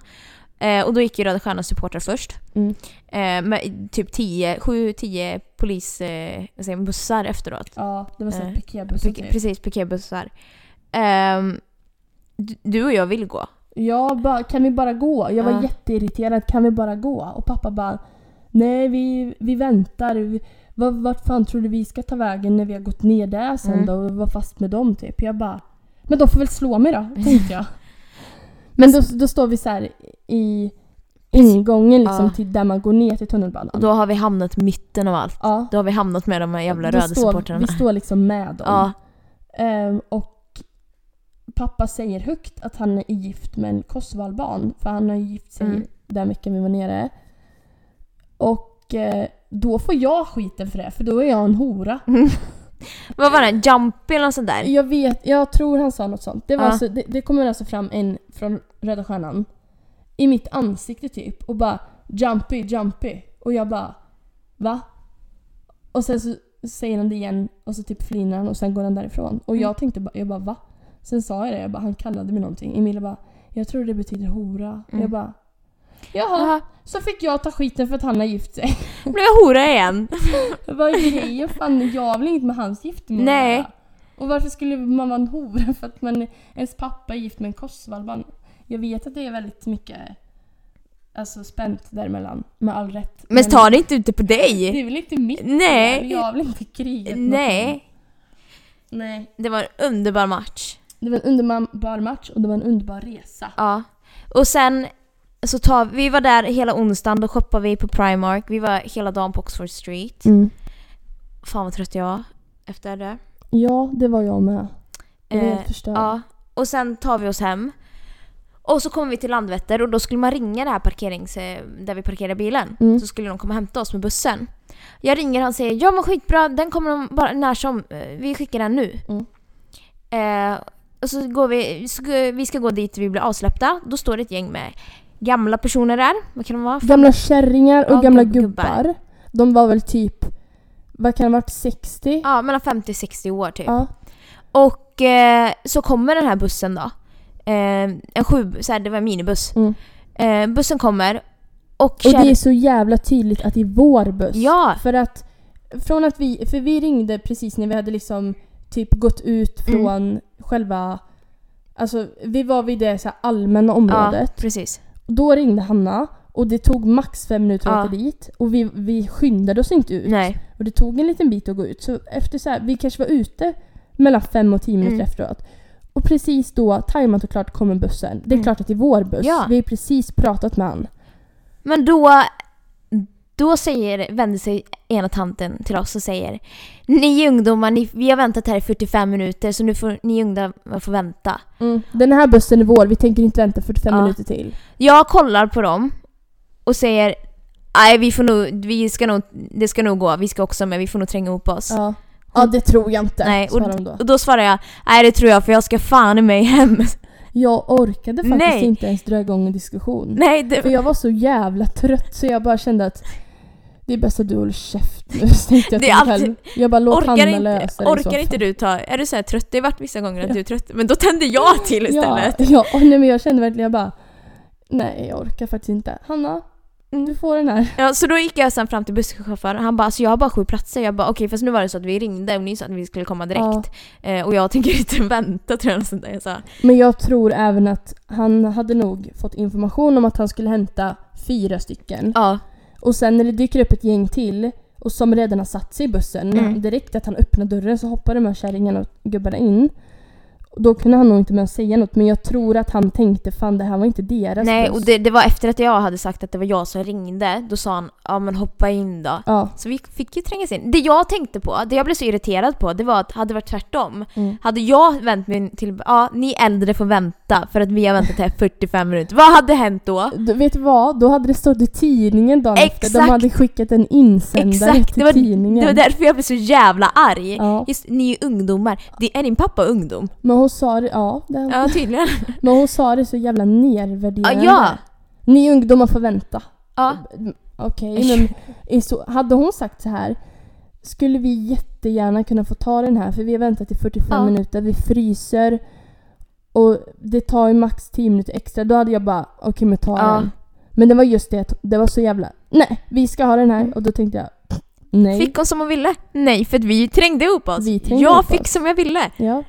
Eh, och då gick ju Röda Stjärnans supportrar först. Mm. Eh, med typ 10, 7-10 polis, eh, vad säger man, bussar efteråt. Ja, det var så Eh, piketbussar Pik- typ. Precis, piketbussar. Du- du och jag vill gå. Ja, bara, kan vi bara gå? Jag var Ja. jätteirriterad. Kan vi bara gå? Och pappa bara Nej, vi, vi väntar. Vi, vad, vart fan tror du vi ska ta vägen när vi har gått ner där sen Mm. då och var fast med dem typ? Jag bara Men de får väl slå mig då, <laughs> tänkte jag. Men då, då står vi så här i ingången liksom Ja. till där man går ner till tunnelbanan. Och då har vi hamnat mitten av allt. ja, Då har vi hamnat med de här jävla röda supportrarna. Vi står liksom med dem. Ja, Ehm, och pappa säger högt att han är gift med en kosovoalban. För han har ju gift sig Mm. den veckan vi var nere. Och eh, då får jag skiten för det, för då är jag en hora. <laughs> vad var det? Jumpy eller något sånt där? Jag vet, jag tror han sa något sånt. Det, var Ja. alltså, det, det kommer alltså fram en från Röda Stjärnan i mitt ansikte typ och bara Jumpy, Jumpy. Och jag bara va? Och sen så säger han det igen och så typ flinar han och sen går han därifrån. Och jag tänkte bara, jag bara va? Sen sa jag det, jag bara, han kallade mig någonting. Emilia bara, jag tror det betyder hora. Mm. Jag bara, jaha. Jaha, Så fick jag ta skiten för att han har gift sig. <laughs> blev jag hora igen. <laughs> Vad är grejen? Fan, jag har väl inget med hans giftermål Nej. Och varför skulle man vara en hora för att man, ens pappa är gift med en kosovoalban? Jag vet att det är väldigt mycket alltså, spänt däremellan, med all rätt. Men ta det inte ute på Det dig. är väl inte mitt Nej. Jag väl inte någon. Nej. Nej. Det var en underbar match. Det var en underbar match och det var en underbar resa. Ja. Och sen så tar vi var där hela onsdagen, då shoppade vi på Primark. Vi var hela dagen på Oxford Street. Mm. Fan vad trött jag var efter det. Ja, det var jag med. Jag Eh, helt förstörd. Ja. Och sen tar vi oss hem. Och så kommer vi till Landvetter och då skulle man ringa det här parkerings... eh, där vi parkerar bilen. Mm. Så skulle de komma och hämta oss med bussen. Jag ringer han säger ja men skitbra, den kommer de bara när som. eh, Vi skickar den nu. Mm. Eh, och så går vi, så vi ska gå dit vi blir avsläppta. Då står det ett gäng med gamla personer där. Vad kan de vara? Gamla kärringar och Ja, gamla gubb- gubbar. gubbar. De var väl typ, vad kan det ha varit, 60? Ja, mellan 50-60 år typ. Ja. Och eh, så kommer den här bussen då. Eh, en sju, så här, det var en minibuss. Mm. Eh, bussen kommer och, Och det är så jävla tydligt att det är vår buss. Ja! För att, från att vi, för vi ringde precis när vi hade liksom typ gått ut Mm. från själva, alltså vi var vid det så allmänna Ja, området. precis. Då ringde Hanna och det tog max fem minuter att Ja. åka dit. Och vi, vi skyndade oss inte ut. Nej. Och det tog en liten bit att gå ut. Så efter så här, vi kanske var ute mellan fem och tio minuter Mm. efteråt. Och precis då, tajmat och klart, kommer bussen. Det är Mm. klart att det är vår buss. Ja. Vi har precis pratat med han. Men då, då säger, vänder sig ena tanten till oss och säger Ni ungdomar, ni, vi har väntat här i 45 minuter så nu får ni ungdomar får vänta. Den här bussen är vår, vi tänker inte vänta 45 Ja. minuter till. Jag kollar på dem och säger Nej vi får nog, vi ska nog, det ska nog gå, vi ska också med, vi får nog tränga ihop oss. Ja. Ja, det tror jag inte. Nej, hon då. Och då svarar jag Nej det tror jag för jag ska fan i mig hem. Jag orkade faktiskt Nej. inte ens dra igång en diskussion. Nej, det, För jag var så jävla trött så jag bara kände att det är bäst att du håller käft nu. <laughs> Tänkte jag Det är alltid-. Jag bara låt orkar Hanna inte, lösa det orkar inte du ta... Är du så trött? Det har varit vissa gånger att Ja. du är trött. Men då tänder jag till istället. Ja, ja och nej, men jag kände verkligen jag bara Nej jag orkar faktiskt inte. Hanna, du får den här. Ja, så då gick jag sen fram till busschauffören han bara alltså jag har bara sju platser. Jag bara okej fast nu var det så att vi ringde och ni sa att vi skulle komma direkt. Eh, och jag tänker inte <laughs> vänta tror jag. Sånt där. Jag sa. Men jag tror även att han hade nog fått information om att han skulle hämta fyra stycken. Ja, Och sen när det dyker upp ett gäng till och som redan har satt sig i bussen, Mm. direkt att han öppnar dörren så hoppar de här kärringarna och gubbarna in. Och Då kunde han nog inte med säga något men jag tror att han tänkte fan det här var inte deras nej buss. och det, det var efter att jag hade sagt att det var jag som ringde. Då sa han ja men hoppa in då. Ja. Så vi fick ju trängas in. Det jag tänkte på, det jag blev så irriterad på, det var att hade det varit tvärtom. Mm. Hade jag vänt mig till, ja ni äldre får vänta för att vi har väntat här 45 minuter. Vad hade hänt då? Du, vet du vad? Då hade det stått i tidningen dagen efter. De Exakt. hade skickat en insändare Exakt, till det var, tidningen. det var därför jag blev så jävla arg. Ja. Just, ni är ju ungdomar. Det, är din pappa ungdom? Men hon sa det, ja, det, Ja tydligen. <laughs> men hon sa det så jävla nervärderande. Ja. Ni ungdomar får vänta. ja. Okej, men i så, hade hon sagt så här skulle vi jättegärna kunna få ta den här för vi har väntat i 45 Ja. minuter, vi fryser och det tar ju max 10 minuter extra. Då hade jag bara okej men ta Ja. den. Men det var just det det var så jävla nej vi ska ha den här och då tänkte jag nej. Fick hon som hon ville? Nej, för vi trängde ihop oss. Vi trängde jag ihop fick oss. som jag ville. Ja.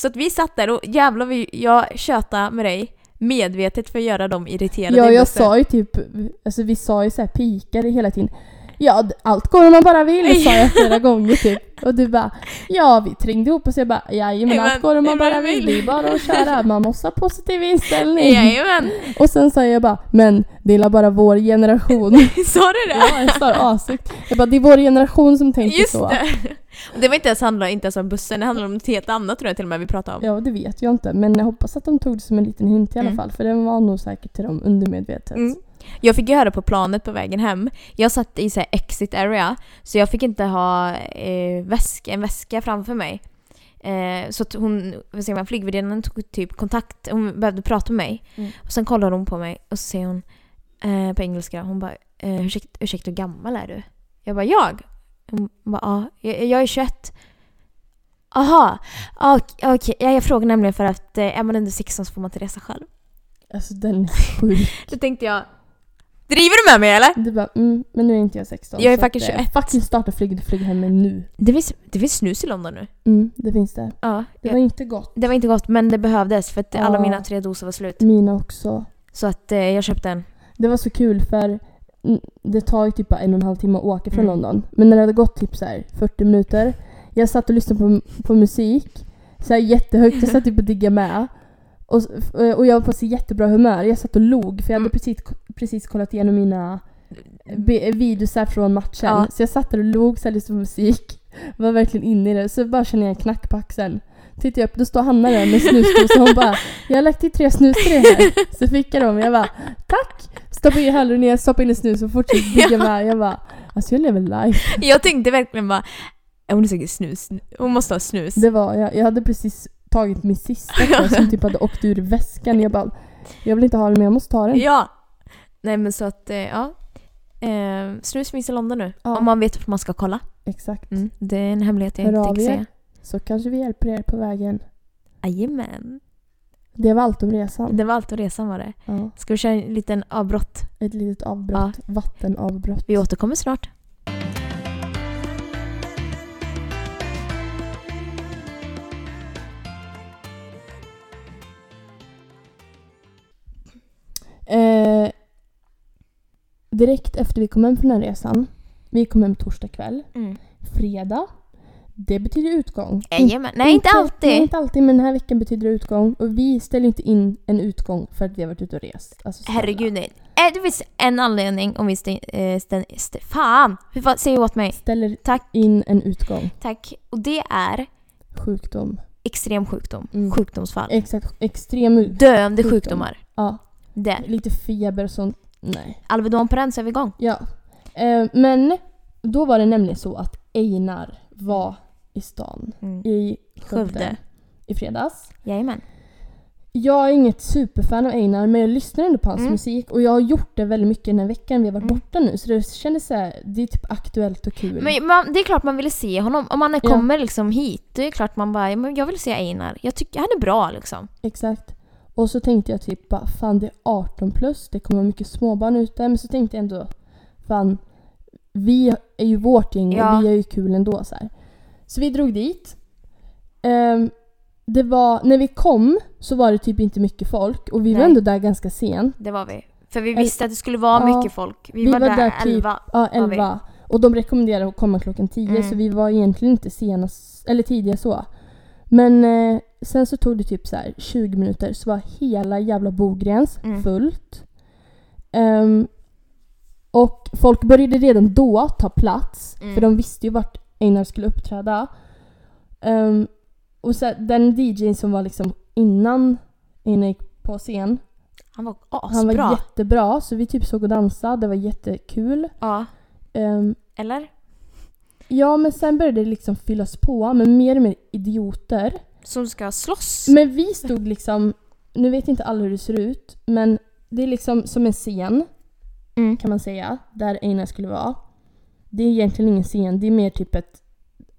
Så att vi satt där och jävlar vi, jag tjötade med dig medvetet för att göra dem irriterade Ja, jag sa ju typ, alltså vi sa ju så här pikade hela tiden. Ja, allt går om man bara vill, sa jag flera gånger typ. Och du bara, ja vi trängde ihop oss. Jag bara, jajamän allt går om man bara vill. Det är bara att köra, man måste ha positiv inställning. Jajamän, Och sen sa jag bara, men det är bara vår generation. <laughs> sa du det? ja, jag sa asigt. Jag bara, det är vår generation som tänker Just så. det! Det var inte ens handla inte ens om bussen, det handlade om något helt annat tror jag till och med vi pratade om. Ja, det vet jag inte. Men jag hoppas att de tog det som en liten hint i alla Mm. fall. För den var nog säkert till dem undermedvetet. Mm. Jag fick ju höra på planet på vägen hem. Jag satt i så exit area, så jag fick inte ha eh, väska, en väska framför mig. Eh, så att hon, vad säger man, flygvärdinnan tog typ kontakt, hon behövde prata med mig. Mm. Och sen kollar hon på mig och så säger hon eh, på engelska, hon bara eh, ursäkta, ursäkta hur gammal är du? Jag bara jag? Hon bara ja, jag, jag är 21. Aha, okej. okej. Ja, jag frågar nämligen för att eh, är man under 16 så får man inte resa själv. Alltså den är sjuk. <laughs> Då tänkte jag, driver du med mig eller? Du bara, mm, men nu är inte jag 16. Jag är så faktiskt att, eh, 21. Fucking starta flyg, flyg hem mig nu. Det finns, det finns snus i London nu. Mm, det finns det. Ja, Det ja. var inte gott. det var inte gott men det behövdes för att alla Ja. mina tre doser var slut. Mina också. Så att eh, jag köpte en. Det var så kul för det tar ju typ en och en halv timme att åka från Mm. London. Men när det hade gått typ så här 40 minuter. Jag satt och lyssnade på, på musik. Så här jättehögt. Jag satt typ och diggade med. Och, och jag var på så jättebra humör. Jag satt och log för jag hade Mm. precis, precis kollat igenom mina videosar från matchen. Ja. Så jag satt där och log så här, lyssnade på musik. Var verkligen inne i det. Så bara kände jag en knack på axeln. Tittar jag upp, då står Hanna där med snusdosa. Hon bara “Jag har lagt i tre snus till dig här”. Så fick jag dem jag bara “Tack!” Stoppade i hallon ner, stoppade in en snus och fortsatte digga <laughs> med. Jag bara “Alltså jag lever life”. Jag tänkte verkligen bara, "Är hon är säkert snus. Hon måste ha snus. Det var jag. Jag hade precis tagit min sista <laughs> kvar som typ hade åkt ur väskan. Jag bara “Jag vill inte ha den men jag måste ta den”. Ja! Nej men så att, eh, ja. Eh, snus finns i London nu. Ja. Om man vet att man ska kolla. Exakt. Mm, det är en hemlighet jag Hör inte tänker er. säga. Så kanske vi hjälper er på vägen. Jajamän. Det var allt om resan. Det var allt och resan var det. Ja, Ska vi köra en liten avbrott? ett litet avbrott. Vattenavbrott. Vi återkommer snart. Direkt efter vi kom hem från den resan. Vi kom hem torsdag kväll. Mm. Fredag. Det betyder utgång. Jajamän. Nej, inte alltid. Nej, inte alltid. Men den här veckan betyder det utgång. Och vi ställer inte in en utgång för att vi har varit ute och rest. Alltså. Herregud nej. Eh, Det finns en anledning om vi stä, eh, stä, stä, Fan! Säg åt mig. Ställer Tack. in en utgång. Tack. Och det är Sjukdom. extrem sjukdom. Mm. Sjukdomsfall. Exakt. Extrem. Döende sjukdom. sjukdomar. Ja. Där. Lite feber och sånt. Nej. Alvedon på den så är vi igång. Ja. Eh, men då var det nämligen så att Einar var i stan. Mm. I Skövde. Skövde. I fredags. Jajamän. Jag är inget superfan av Einar men jag lyssnar ändå på hans Mm. musik och jag har gjort det väldigt mycket den här veckan vi har varit Mm. borta nu så det kändes så här, det är typ aktuellt och kul. Men man, det är klart man ville se honom. Om man Ja. kommer liksom hit, det är klart man bara, "Ja, men jag vill se Einar. Jag tycker han är bra liksom. Exakt. Och så tänkte jag typ bara, fan det är 18 plus, det kommer vara mycket småbarn ute. Men så tänkte jag ändå, fan vi är ju vårt gäng Ja. och vi är ju kul ändå så här. Så vi drog dit. Ehm, det var, när vi kom så var det typ inte mycket folk och vi var Nej. ändå där ganska sent. Det var vi. För vi Eller- visste att det skulle vara Ja. mycket folk. Vi, var, där, typ- 11. Ja, var vi. 11. Och de rekommenderade att komma klockan 10 Mm. så vi var egentligen inte senast, eller tidiga så. Men eh, sen så tog det typ så här 20 minuter så var hela jävla Bogräns Mm. fullt. Ehm, och folk började redan då ta plats Mm. för de visste ju vart Einar skulle uppträda. Ehm, och så, den DJn som var liksom innan Einar gick på scen, Han var han var asbra. jättebra så vi typ såg och dansade, det var jättekul. Ja. Ehm, Eller? Ja, men sen började det liksom fyllas på med mer och mer idioter. Som ska slåss. Men vi stod liksom, nu vet inte alla hur det ser ut, men det är liksom som en scen Mm. kan man säga, där Einar skulle vara. Det är egentligen ingen scen, det är mer typ ett,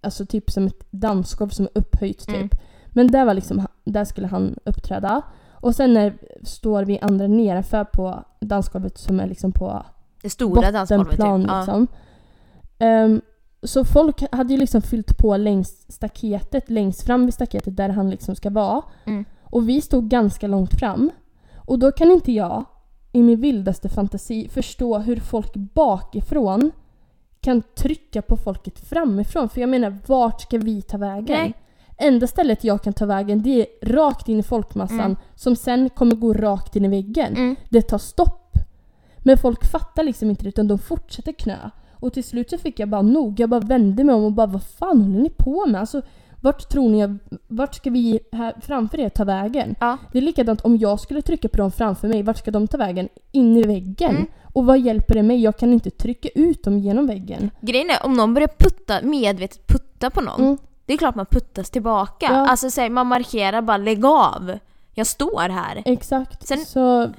alltså typ som ett dansgolv som är upphöjt typ. Mm. Men där var liksom, där skulle han uppträda. Och sen när står vi andra nedanför på dansgolvet som är liksom på Det stora dansgolvet typ. bottenplan Ja. liksom. Så folk hade ju liksom fyllt på längs staketet, längst fram vid staketet där han liksom ska vara. Mm. Och vi stod ganska långt fram. Och då kan inte jag i min vildaste fantasi förstå hur folk bakifrån kan trycka på folket framifrån. För jag menar, vart ska vi ta vägen? Nej. Enda stället jag kan ta vägen det är rakt in i folkmassan Mm. som sen kommer gå rakt in i väggen Mm. det tar stopp. Men folk fattar liksom inte det utan de fortsätter knö. Och till slut så fick jag bara nog. Jag bara vände mig om och bara vad fan håller ni på med? Alltså vart tror ni, vart ska vi här framför er ta vägen? Ja. Det är likadant om jag skulle trycka på dem framför mig, vart ska de ta vägen? In i väggen. Mm. Och vad hjälper det mig? Jag kan inte trycka ut dem genom väggen. Grejen är, om någon börjar putta, medvetet putta på någon. Mm. Det är klart man puttas tillbaka. Ja. Alltså säg, man markerar bara lägg av. Jag står här. Exakt. Sen- Så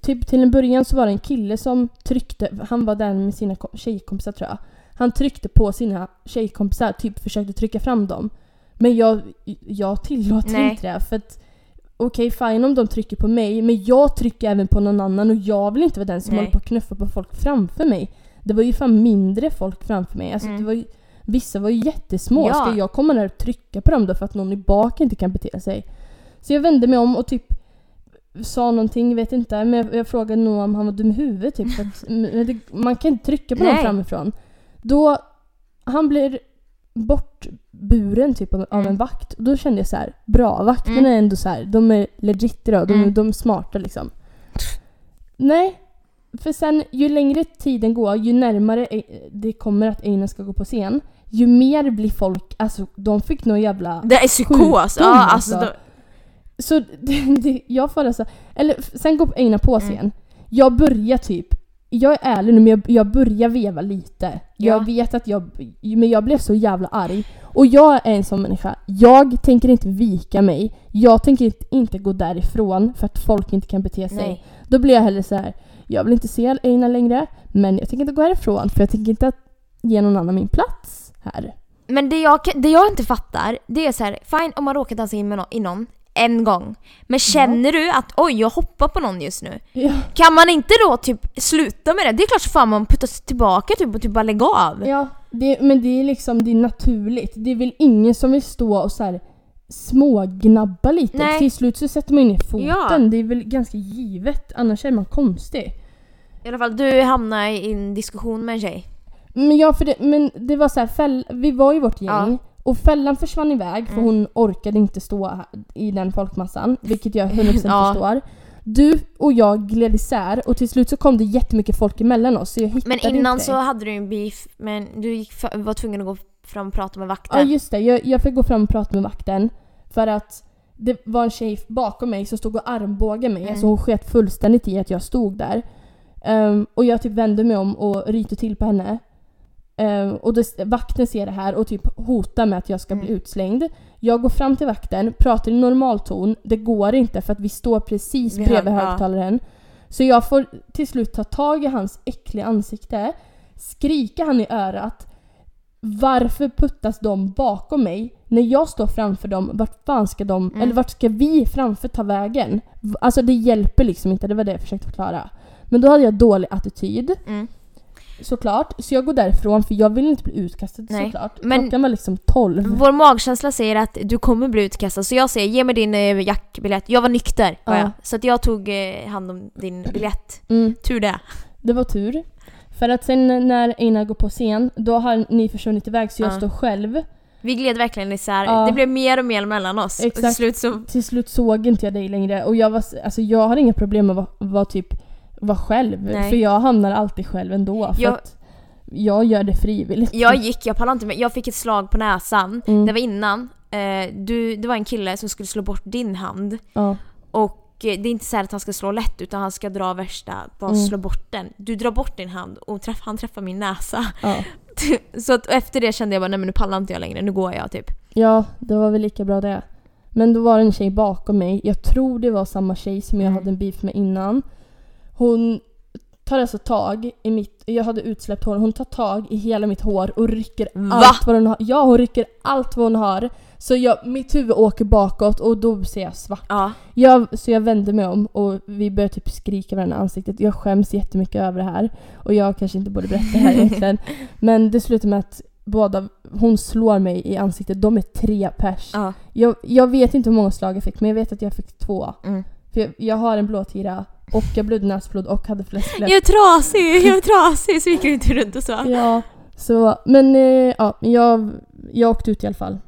typ till en början så var det en kille som tryckte, han var där med sina ko- tjejkompisar tror jag. Han tryckte på sina tjejkompisar, typ försökte trycka fram dem. Men jag, jag tillåter Nej. inte det för att okej fine om de trycker på mig men jag trycker även på någon annan och jag vill inte vara den som Nej. håller på att knuffa på folk framför mig. Det var ju fan mindre folk framför mig. Alltså, Mm. det var ju, vissa var ju jättesmå. Ja. Ska jag komma där och trycka på dem då för att någon i bak inte kan bete sig? Så jag vände mig om och typ sa någonting, vet inte, men jag, jag frågade nog om han var dum i huvudet typ. För att, man kan inte trycka på någon Nej. framifrån. Då, han blir bortburen typ av, Mm. en vakt. Och då kände jag så här, bra, vakterna Mm. är ändå så här, de är legit idag, de, Mm. de är smarta liksom. Nej, för sen ju längre tiden går, ju närmare det kommer att Einar ska gå på scen, ju mer blir folk, alltså de fick nog jävla... Det är psykos. Sjukdom, Ja, alltså, alltså. då, Så <laughs> det, det, jag får alltså, eller sen går Einar på Mm. scen. Jag börjar typ, jag är ärlig nu men jag, jag börjar veva lite. Jag Ja. vet att jag, men jag blev så jävla arg. Och jag är en sån människa, jag tänker inte vika mig. Jag tänker inte- inte gå därifrån för att folk inte kan bete sig. nej. Då blir jag hellre så här. jag vill inte se Einar längre, men jag tänker inte gå härifrån för jag tänker inte att ge någon annan min plats här. Men det jag, det jag inte fattar, det är så här, fine om man råkar dansa in med någon en gång. Men känner du att oj, jag hoppar på någon just nu. Ja. Kan man inte då typ sluta med det? Det är klart så fan man puttas tillbaka typ och typ bara lägga av. Ja, det, men det är liksom det är naturligt. Det är väl ingen som vill stå och så här smågnabba lite. Nej. Till slut så sätter man in foten. Ja. Det är väl ganska givet. Annars är man konstig. I alla fall, du hamnar i en diskussion med en tjej. Men ja, för det, men det var så här, vi var i vårt gäng Ja. Och fällan försvann iväg för Mm. hon orkade inte stå i den folkmassan. <laughs> Vilket jag 100% Ja. förstår. Du och jag gled isär och till slut så kom det jättemycket folk emellan oss så jag hittade Men innan inte så dig. hade du en beef, men du för, var tvungen att gå fram och prata med Ja vakten. just det, jag, jag fick gå fram och prata med vakten för att det var en tjej bakom mig som stod och armbågade mig. Mm. Alltså hon sket fullständigt i att jag stod där. Ehm, och jag typ vände mig om och ryckte till på henne. Eh, och det, vakten ser det här och typ hotar med att jag ska bli Mm. utslängd. Jag går fram till vakten, pratar i normal ton. Det går inte för att vi står precis Vid bredvid ja. högtalaren. Så jag får till slut ta tag i hans äckliga ansikte, skrika han i örat. Varför puttas de bakom mig? När jag står framför dem, vart fan ska de, Mm. eller vart ska vi framför ta vägen? Alltså det hjälper liksom inte, det var det jag försökte förklara. Men då hade jag dålig attityd, Mm. Såklart. Så jag går därifrån för jag vill inte bli utkastad Nej, såklart. men- Klockan var liksom 12. Vår magkänsla säger att du kommer bli utkastad så jag säger ge mig din eh, jackbiljett. Jag var nykter var Ja. jag. Så att jag tog eh, hand om din biljett. Mm, Tur det. det var tur. För att sen när Einar går på scen, då har ni försvunnit iväg så jag Ja. står själv. Vi gled verkligen isär. Ja. Det blev mer och mer mellan oss. Och till Exakt. slut så... Till slut såg inte jag dig längre och jag var, alltså jag har inga problem med att vara, vara typ vara själv. Nej. För jag hamnar alltid själv ändå. För Jag- att jag gör det frivilligt. Jag gick, jag pallade inte med. Jag fick ett slag på näsan. Mm. Det var innan. Eh, du, det var en kille som skulle slå bort din hand. Ja. Och eh, det är inte så att han ska slå lätt utan han ska dra värsta, bara Mm. slå bort den. Du drar bort din hand och träff, han träffar min näsa. Ja. <laughs> Så att efter det kände jag bara nej men nu pallar inte jag längre, nu går jag typ. ja, det var väl lika bra det. Men då var det en tjej bakom mig. Jag tror det var samma tjej som jag Mm. hade en beef med innan. Hon tar alltså tag i mitt, jag hade utsläppt hår, hon tar tag i hela mitt hår och rycker Va? allt vad hon har. Ja, hon rycker allt vad hon har. Så jag, mitt huvud åker bakåt och då ser jag svart. Ja. Jag, så jag vände mig om och vi började typ skrika varandra i ansiktet. Jag skäms jättemycket över det här. Och jag kanske inte borde berätta det här egentligen. <laughs> Men det slutar med att båda, hon slår mig i ansiktet. De är tre pers. ja. Jag, jag vet inte hur många slag jag fick men jag vet att jag fick två. Mm. För jag, jag har en blåtira och jag blödde näsblod och hade fläskläpp. Jag är trasig, jag är trasig! Så gick du inte runt och så. Ja, så, men eh, ja, jag, jag åkte ut i alla fall.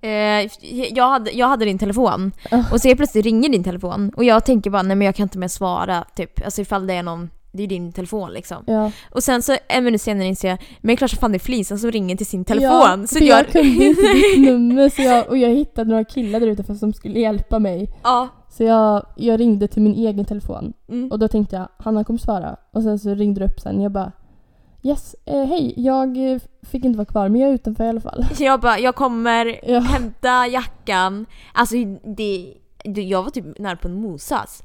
Eh, jag, hade, jag hade din telefon Ah. och så plötsligt ringer din telefon och jag tänker bara nej men jag kan inte mer svara typ. Alltså ifall det är någon, det är din telefon liksom. Ja. Och sen så en minut senare inser jag, men klart som fan det är Flisan som ringer till sin telefon. Ja, så för jag kunde inte <laughs> ditt nummer så jag, och jag hittade några killar där ute som skulle hjälpa mig. ja. Så jag, jag ringde till min egen telefon Mm. och då tänkte jag Hanna kommer svara. Och sen så ringde det upp sen. Jag bara Yes, eh, hej, jag eh, fick inte vara kvar men jag är utanför i alla fall. <laughs> Jag bara, jag kommer Ja. hämta jackan. Alltså det, det, jag var typ nära på en mosas.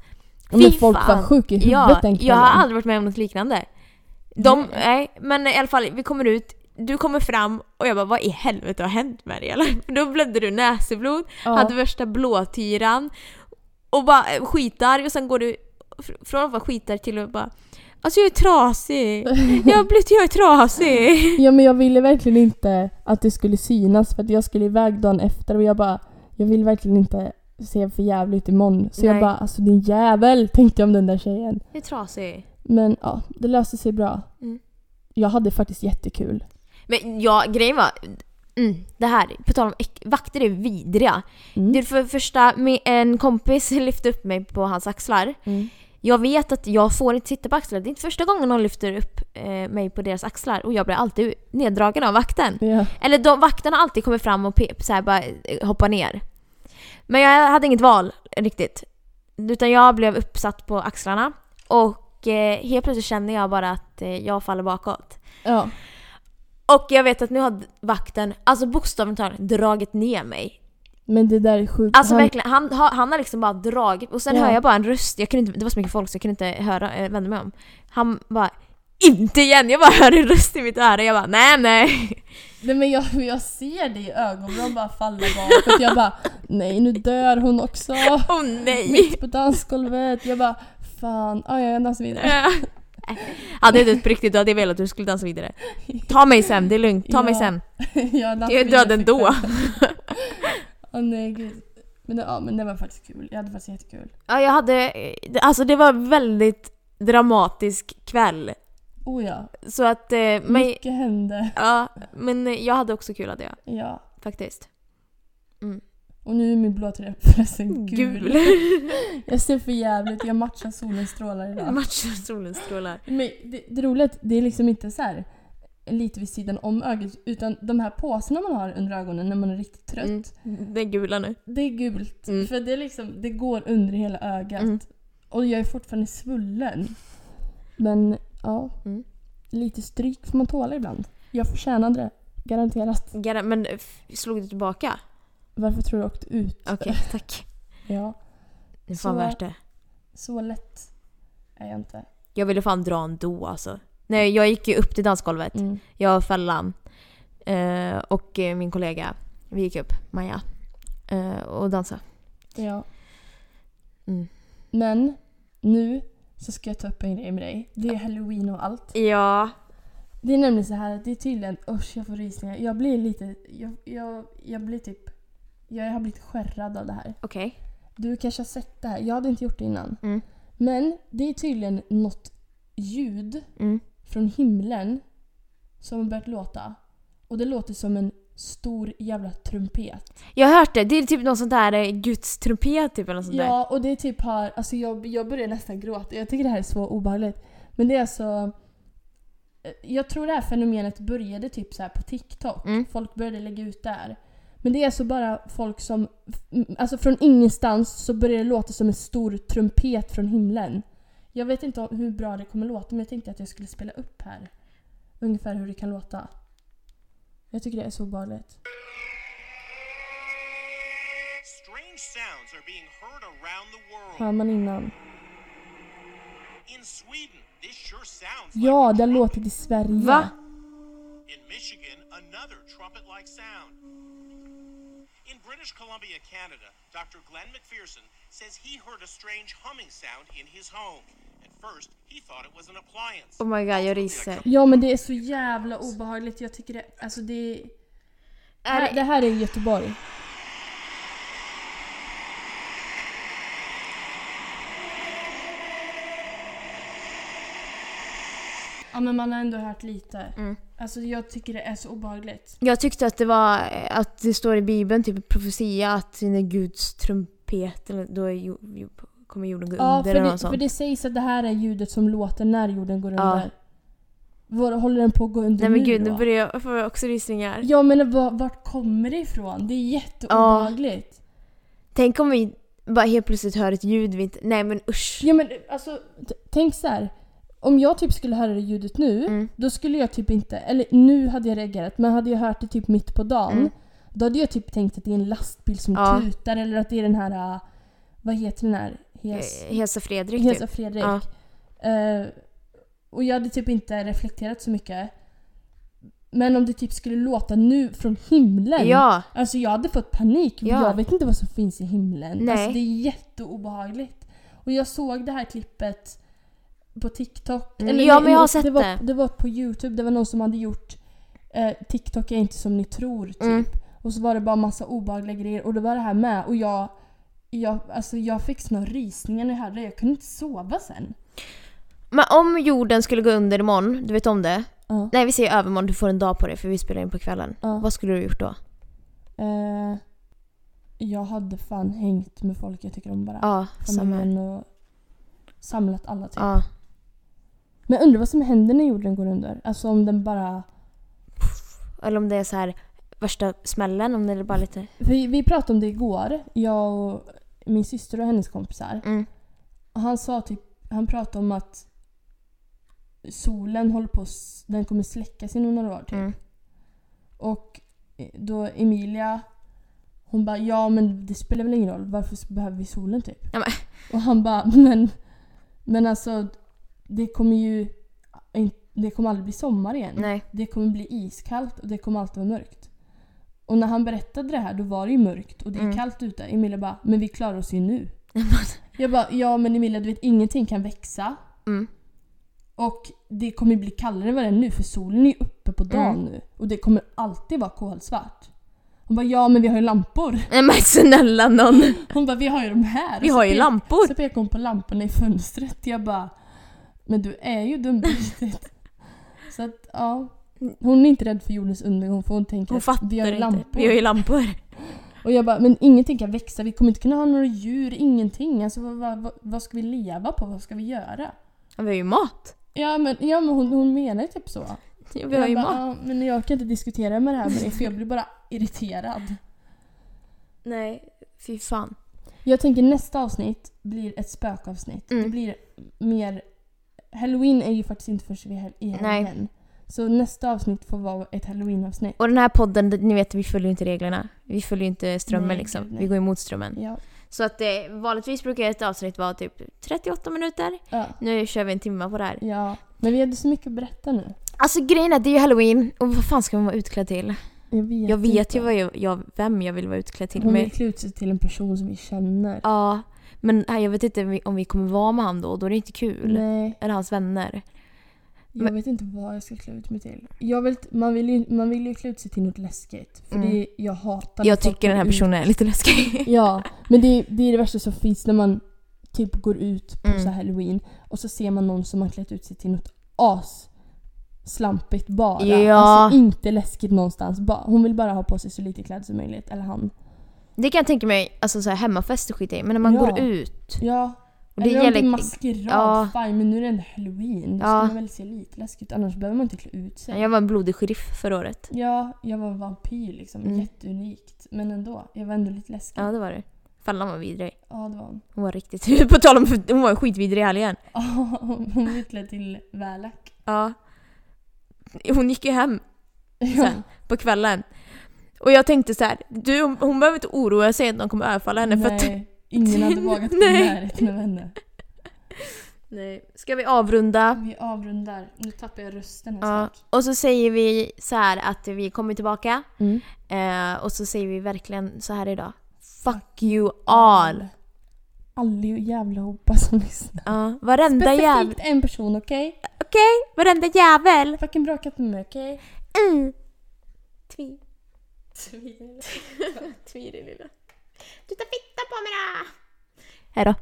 Men Fy folk fan. var sjuka i huvudet Ja, den jag har aldrig varit med om något liknande. De, Nej. nej, men i alla fall vi kommer ut, du kommer fram och jag bara vad i helvete har hänt med dig eller? <laughs> Då blödde du näsblod, ja. hade värsta blåtyran och bara eh, skitar och sen går du fr- från att vara skitar till att bara Alltså jag är trasig, jag har blivit, jag är trasig. <laughs> ja men jag ville verkligen inte att det skulle synas för att jag skulle iväg dagen efter och jag bara Jag vill verkligen inte se för jävligt ut imorgon. Så jag Nej. bara alltså din jävel tänkte jag om den där tjejen. Jag är trasig. Men ja, det löste sig bra. Mm. Jag hade faktiskt jättekul. Men ja, grejen var, mm, det här, på tal om vakter är vidriga. Mm. Det för första, en kompis <laughs> lyfte upp mig på hans axlar. Mm. Jag vet att jag får inte sitta på axlar. Det är inte första gången någon lyfter upp eh, mig på deras axlar och jag blir alltid neddragen av vakten. Ja. Eller de, vakterna alltid kommit fram och pep, så här, bara eh, hoppa ner. Men jag hade inget val riktigt. Utan jag blev uppsatt på axlarna och eh, helt plötsligt känner jag bara att eh, jag faller bakåt. ja. Och jag vet att nu har vakten, alltså bokstavligt talat, dragit ner mig. Men det där är sjukt. Alltså Han- verkligen, han, har- han har liksom bara dragit och sen Ja. hör jag bara en röst, jag kunde inte, det var så mycket folk så jag kunde inte höra, äh, vända mig om. Han bara INTE IGEN! Jag bara <laughs> hör en röst i mitt öra, jag bara nej nej. Nej men jag, jag ser det i ögonvrån bara falla bakåt. Jag bara nej nu dör hon också. Åh nej! Mitt på dansgolvet. Jag bara fan, ah, ja, jag dansar vidare. <laughs> Hade du på riktigt, då hade jag velat att du skulle dansa vidare. Ta mig sen, det är lugnt, ta mig Ja. sen. <laughs> jag är död ändå. <laughs> Åh nej gud. Men, det, ja, men det var faktiskt kul. Jag hade faktiskt jättekul. Ja, jag hade, alltså det var en väldigt dramatisk kväll. Oh ja. Så att, eh, men, Mycket hände. ja, men jag hade också kul hade jag, Ja. faktiskt. Och nu är min blåtröja <laughs> förresten gul. Gul. <laughs> Jag ser för jävligt Jag matchar solens strålar idag. Matchar solens strålar. Men det, det roliga är att det är liksom inte så här lite vid sidan om ögat utan de här påsarna man har under ögonen när man är riktigt trött. Mm, det är gula nu. Det är gult. Mm. För det, är liksom, det går under hela ögat. Mm. Och jag är fortfarande svullen. Men ja, Mm. lite stryk får man tåla ibland. Jag förtjänade det. Garanterat. Gar- Men slog du tillbaka? Varför tror du jag åkte ut? Okej, <laughs> tack. Ja, Det är fan Så- värt det. så lätt är jag inte. Jag ville fan dra ändå alltså. Nej, jag gick ju upp till dansgolvet. Mm. Jag och Fällan eh, och eh, min kollega. Vi gick upp, Maja. Eh, och dansade. Ja. Mm. Men nu så ska jag ta upp en grej med dig. Det är halloween och allt. Ja. Det är nämligen så här att det är tydligen, usch jag får rysningar. Jag blir lite, jag, jag, jag blir typ, jag har blivit skärrad av det här. Okej. Du kanske har sett det här, jag hade inte gjort det innan. Mm. Men det är tydligen något ljud Mm. från himlen som har börjat låta. Och det låter som en stor jävla trumpet. Jag har hört det. Det är typ någon sån där eh, Guds trumpet typ eller sånt där. Ja, och det typ har, alltså jag, jag börjar nästan gråta. Jag tycker det här är så obehagligt. Men det är alltså... eh, Jag tror det här fenomenet började typ så här på TikTok. Mm. Folk började lägga ut där. Men det är alltså bara folk som... f- Alltså från ingenstans så börjar det låta som en stor trumpet från himlen. Jag vet inte hur bra det kommer låta men jag tänkte att jag skulle spela upp här. Ungefär hur det kan låta. Jag tycker det är så obehagligt. Hör man innan? Ja, det har låtit i Sverige. Va? In Michigan, another trumpet-like sound. British Columbia, Canada, Dr. Glenn McPherson says he heard a strange humming sound in his home. At first, he thought it was an appliance. Oh my god, jag ryser. Ja men det är så jävla obehagligt. Jag tycker det, alltså det... Är det, här är Göteborg. Ja men man har ändå hört lite. Mm. Alltså jag tycker det är så obehagligt. Jag tyckte att det var att det står i bibeln, typ profetia, att när Guds trumpet, då är kommer jorden gå Ja under för eller något det, för sånt. det sägs att det här är ljudet som låter när jorden går Ja. under. Var, håller den på att gå under Nej men nu gud, nu då? börjar jag få också rysningar. Ja men var, vart kommer det ifrån? Det är jätteobehagligt. Tänk om vi bara helt plötsligt hör ett ljud vi inte... Nej men usch. Ja men alltså, tänk så här. Om jag typ skulle höra det ljudet nu, Mm. då skulle jag typ inte, eller nu hade jag reagerat, men hade jag hört det typ mitt på dagen, Mm. då hade jag typ tänkt att det är en lastbil som Ja. tutar eller att det är den här, äh, vad heter den här? Hes, Eh, Hesa Fredrik Hesa typ. Fredrik. Ja. Eh, och jag hade typ inte reflekterat så mycket. Men om det typ skulle låta nu från himlen. Ja. Alltså jag hade fått panik. Ja. Jag vet inte vad som finns i himlen. Nej. Alltså det är jätteobehagligt. Och jag såg det här klippet på TikTok. Mm, ja, men jag har sett det. Var, det. var på YouTube. Det var någon som hade gjort eh, TikTok är inte som ni tror typ. Mm. Och så var det bara massa obehagliga grejer och det var det här med. Och jag, jag, alltså jag fick såna rysningar när jag hörde det. Jag kunde inte sova sen. Men om jorden skulle gå under imorgon, du vet om det? Ja. Nej vi säger övermorgon, du får en dag på det för vi spelar in på kvällen. Ja. Vad skulle du gjort då? Eh, jag hade fan hängt med folk jag tycker om bara. Ja, samma och samlat alla typ. Men jag undrar vad som händer när jorden går under? Alltså om den bara... Eller om det är så här värsta smällen, om det är bara lite... Vi, vi pratade om det igår, jag och min syster och hennes kompisar. Mm. Och han sa typ, han pratade om att solen håller på, den kommer släckas inom några år typ. Mm. Och då Emilia, hon bara ja men det spelar väl ingen roll, varför behöver vi solen typ? Ja, Och han bara men, men alltså det kommer ju, det kommer aldrig bli sommar igen. Nej. Det kommer bli iskallt och det kommer alltid vara mörkt. Och när han berättade det här då var det ju mörkt och det är Mm. kallt ute. Emilia bara, men vi klarar oss ju nu. <laughs> Jag bara, ja men Emilia du vet ingenting kan växa. Mm. Och det kommer ju bli kallare än vad det är nu för solen är uppe på dagen Mm. nu. Och det kommer alltid vara kolsvart. Hon bara, ja men vi har ju lampor. Nej men snälla någon! Hon bara, vi har ju de här. Vi har ju pek- lampor! Så pekade hon på lamporna i fönstret. Jag bara, men du är ju dum på riktigt. <laughs> Så att ja. Hon är inte rädd för jordens undergång för hon tänker Hon att vi har ju inte. lampor. Vi har ju lampor. Och jag bara, men ingenting kan växa. Vi kommer inte kunna ha några djur, ingenting. Alltså vad, vad, vad, ska vi leva på? Vad ska vi göra? Ja, Vi har ju mat. Ja men, ja, men hon, hon menar ju typ så. Ja, Vi har ju bara, mat. ja, men jag kan inte diskutera med det här med dig för jag blir bara irriterad. Nej, fy fan. Jag tänker nästa avsnitt blir ett spökavsnitt. Mm. Det blir mer... Halloween är ju faktiskt inte hel- i Nej. helgen. Så nästa avsnitt får vara ett halloween-avsnitt. Och den här podden, ni vet vi följer inte reglerna. Vi följer inte strömmen Nej, liksom. nej. Vi går emot strömmen. Ja. Så att det, vanligtvis brukar ett avsnitt vara typ 38 minuter. Ja. Nu kör vi en timme på det här. ja. Men vi hade så mycket att berätta nu. Alltså grejen är, det är ju halloween och vad fan ska man vara utklädd till? Jag vet, Jag vet inte. ju vad jag, jag, vem jag vill vara utklädd till. Hon vill klä ut sig till en person som vi känner. ja, men nej, jag vet inte om vi- om vi kommer vara med han då. Då är det inte kul. Nej, Eller hans vänner. jag Men- vet inte vad jag ska klä ut mig till. Jag vill, man, vill ju, man vill ju klä ut sig till något läskigt. För Mm. det, jag hatar Jag tycker den här går ut- personen är lite läskig. <laughs> Ja, men det, det är det värsta som finns när man typ går ut på Mm. så halloween och så ser man någon som har klätt ut sig till något as slampigt bara. Ja. Alltså inte läskigt någonstans. Hon vill bara ha på sig så lite kläder som möjligt. Eller han. Det kan jag tänka mig, alltså så här hemmafest och skit i. Men när man Ja. går ut. Ja. Och det eller om det är maskerad, Ja. fine men nu är det ändå halloween. Då Ja. ska man väl se lite läskigt ut. Annars behöver man inte klä ut sig. Jag var en blodig sheriff förra året. Ja, jag var vampyr liksom. Mm. Jätteunikt. Men ändå, jag var ändå lite läskig. Ja det var det. Fallan var vidrig. Ja, det var hon. Hon var riktigt... <laughs> På tal om hon var skitvidrig i helgen. Ja, hon var utklädd till Välack. Ja. Hon gick ju hem sen på kvällen. Och jag tänkte så här, du, hon, behöver inte oroa sig att någon kommer överfalla henne för att... Nej, ingen hade <laughs> vågat gå i Nej. närheten av henne. Nej. Ska vi avrunda? Vi avrundar. Nu tappar jag rösten här Ja. snart. Och så säger vi så här att vi kommer tillbaka. Mm. Eh, och så säger vi verkligen så här idag. Fuck you all! Alli jävla hopa som lyssnar. Ja, varenda jävel. Specifikt en person, okej? Okej? Varenda jävel! Fucking bråkat med mig, okej? Mm. Tvi. <laughs> Tvi. Tvi det lilla. Du tar fitta på mig då! Hejdå.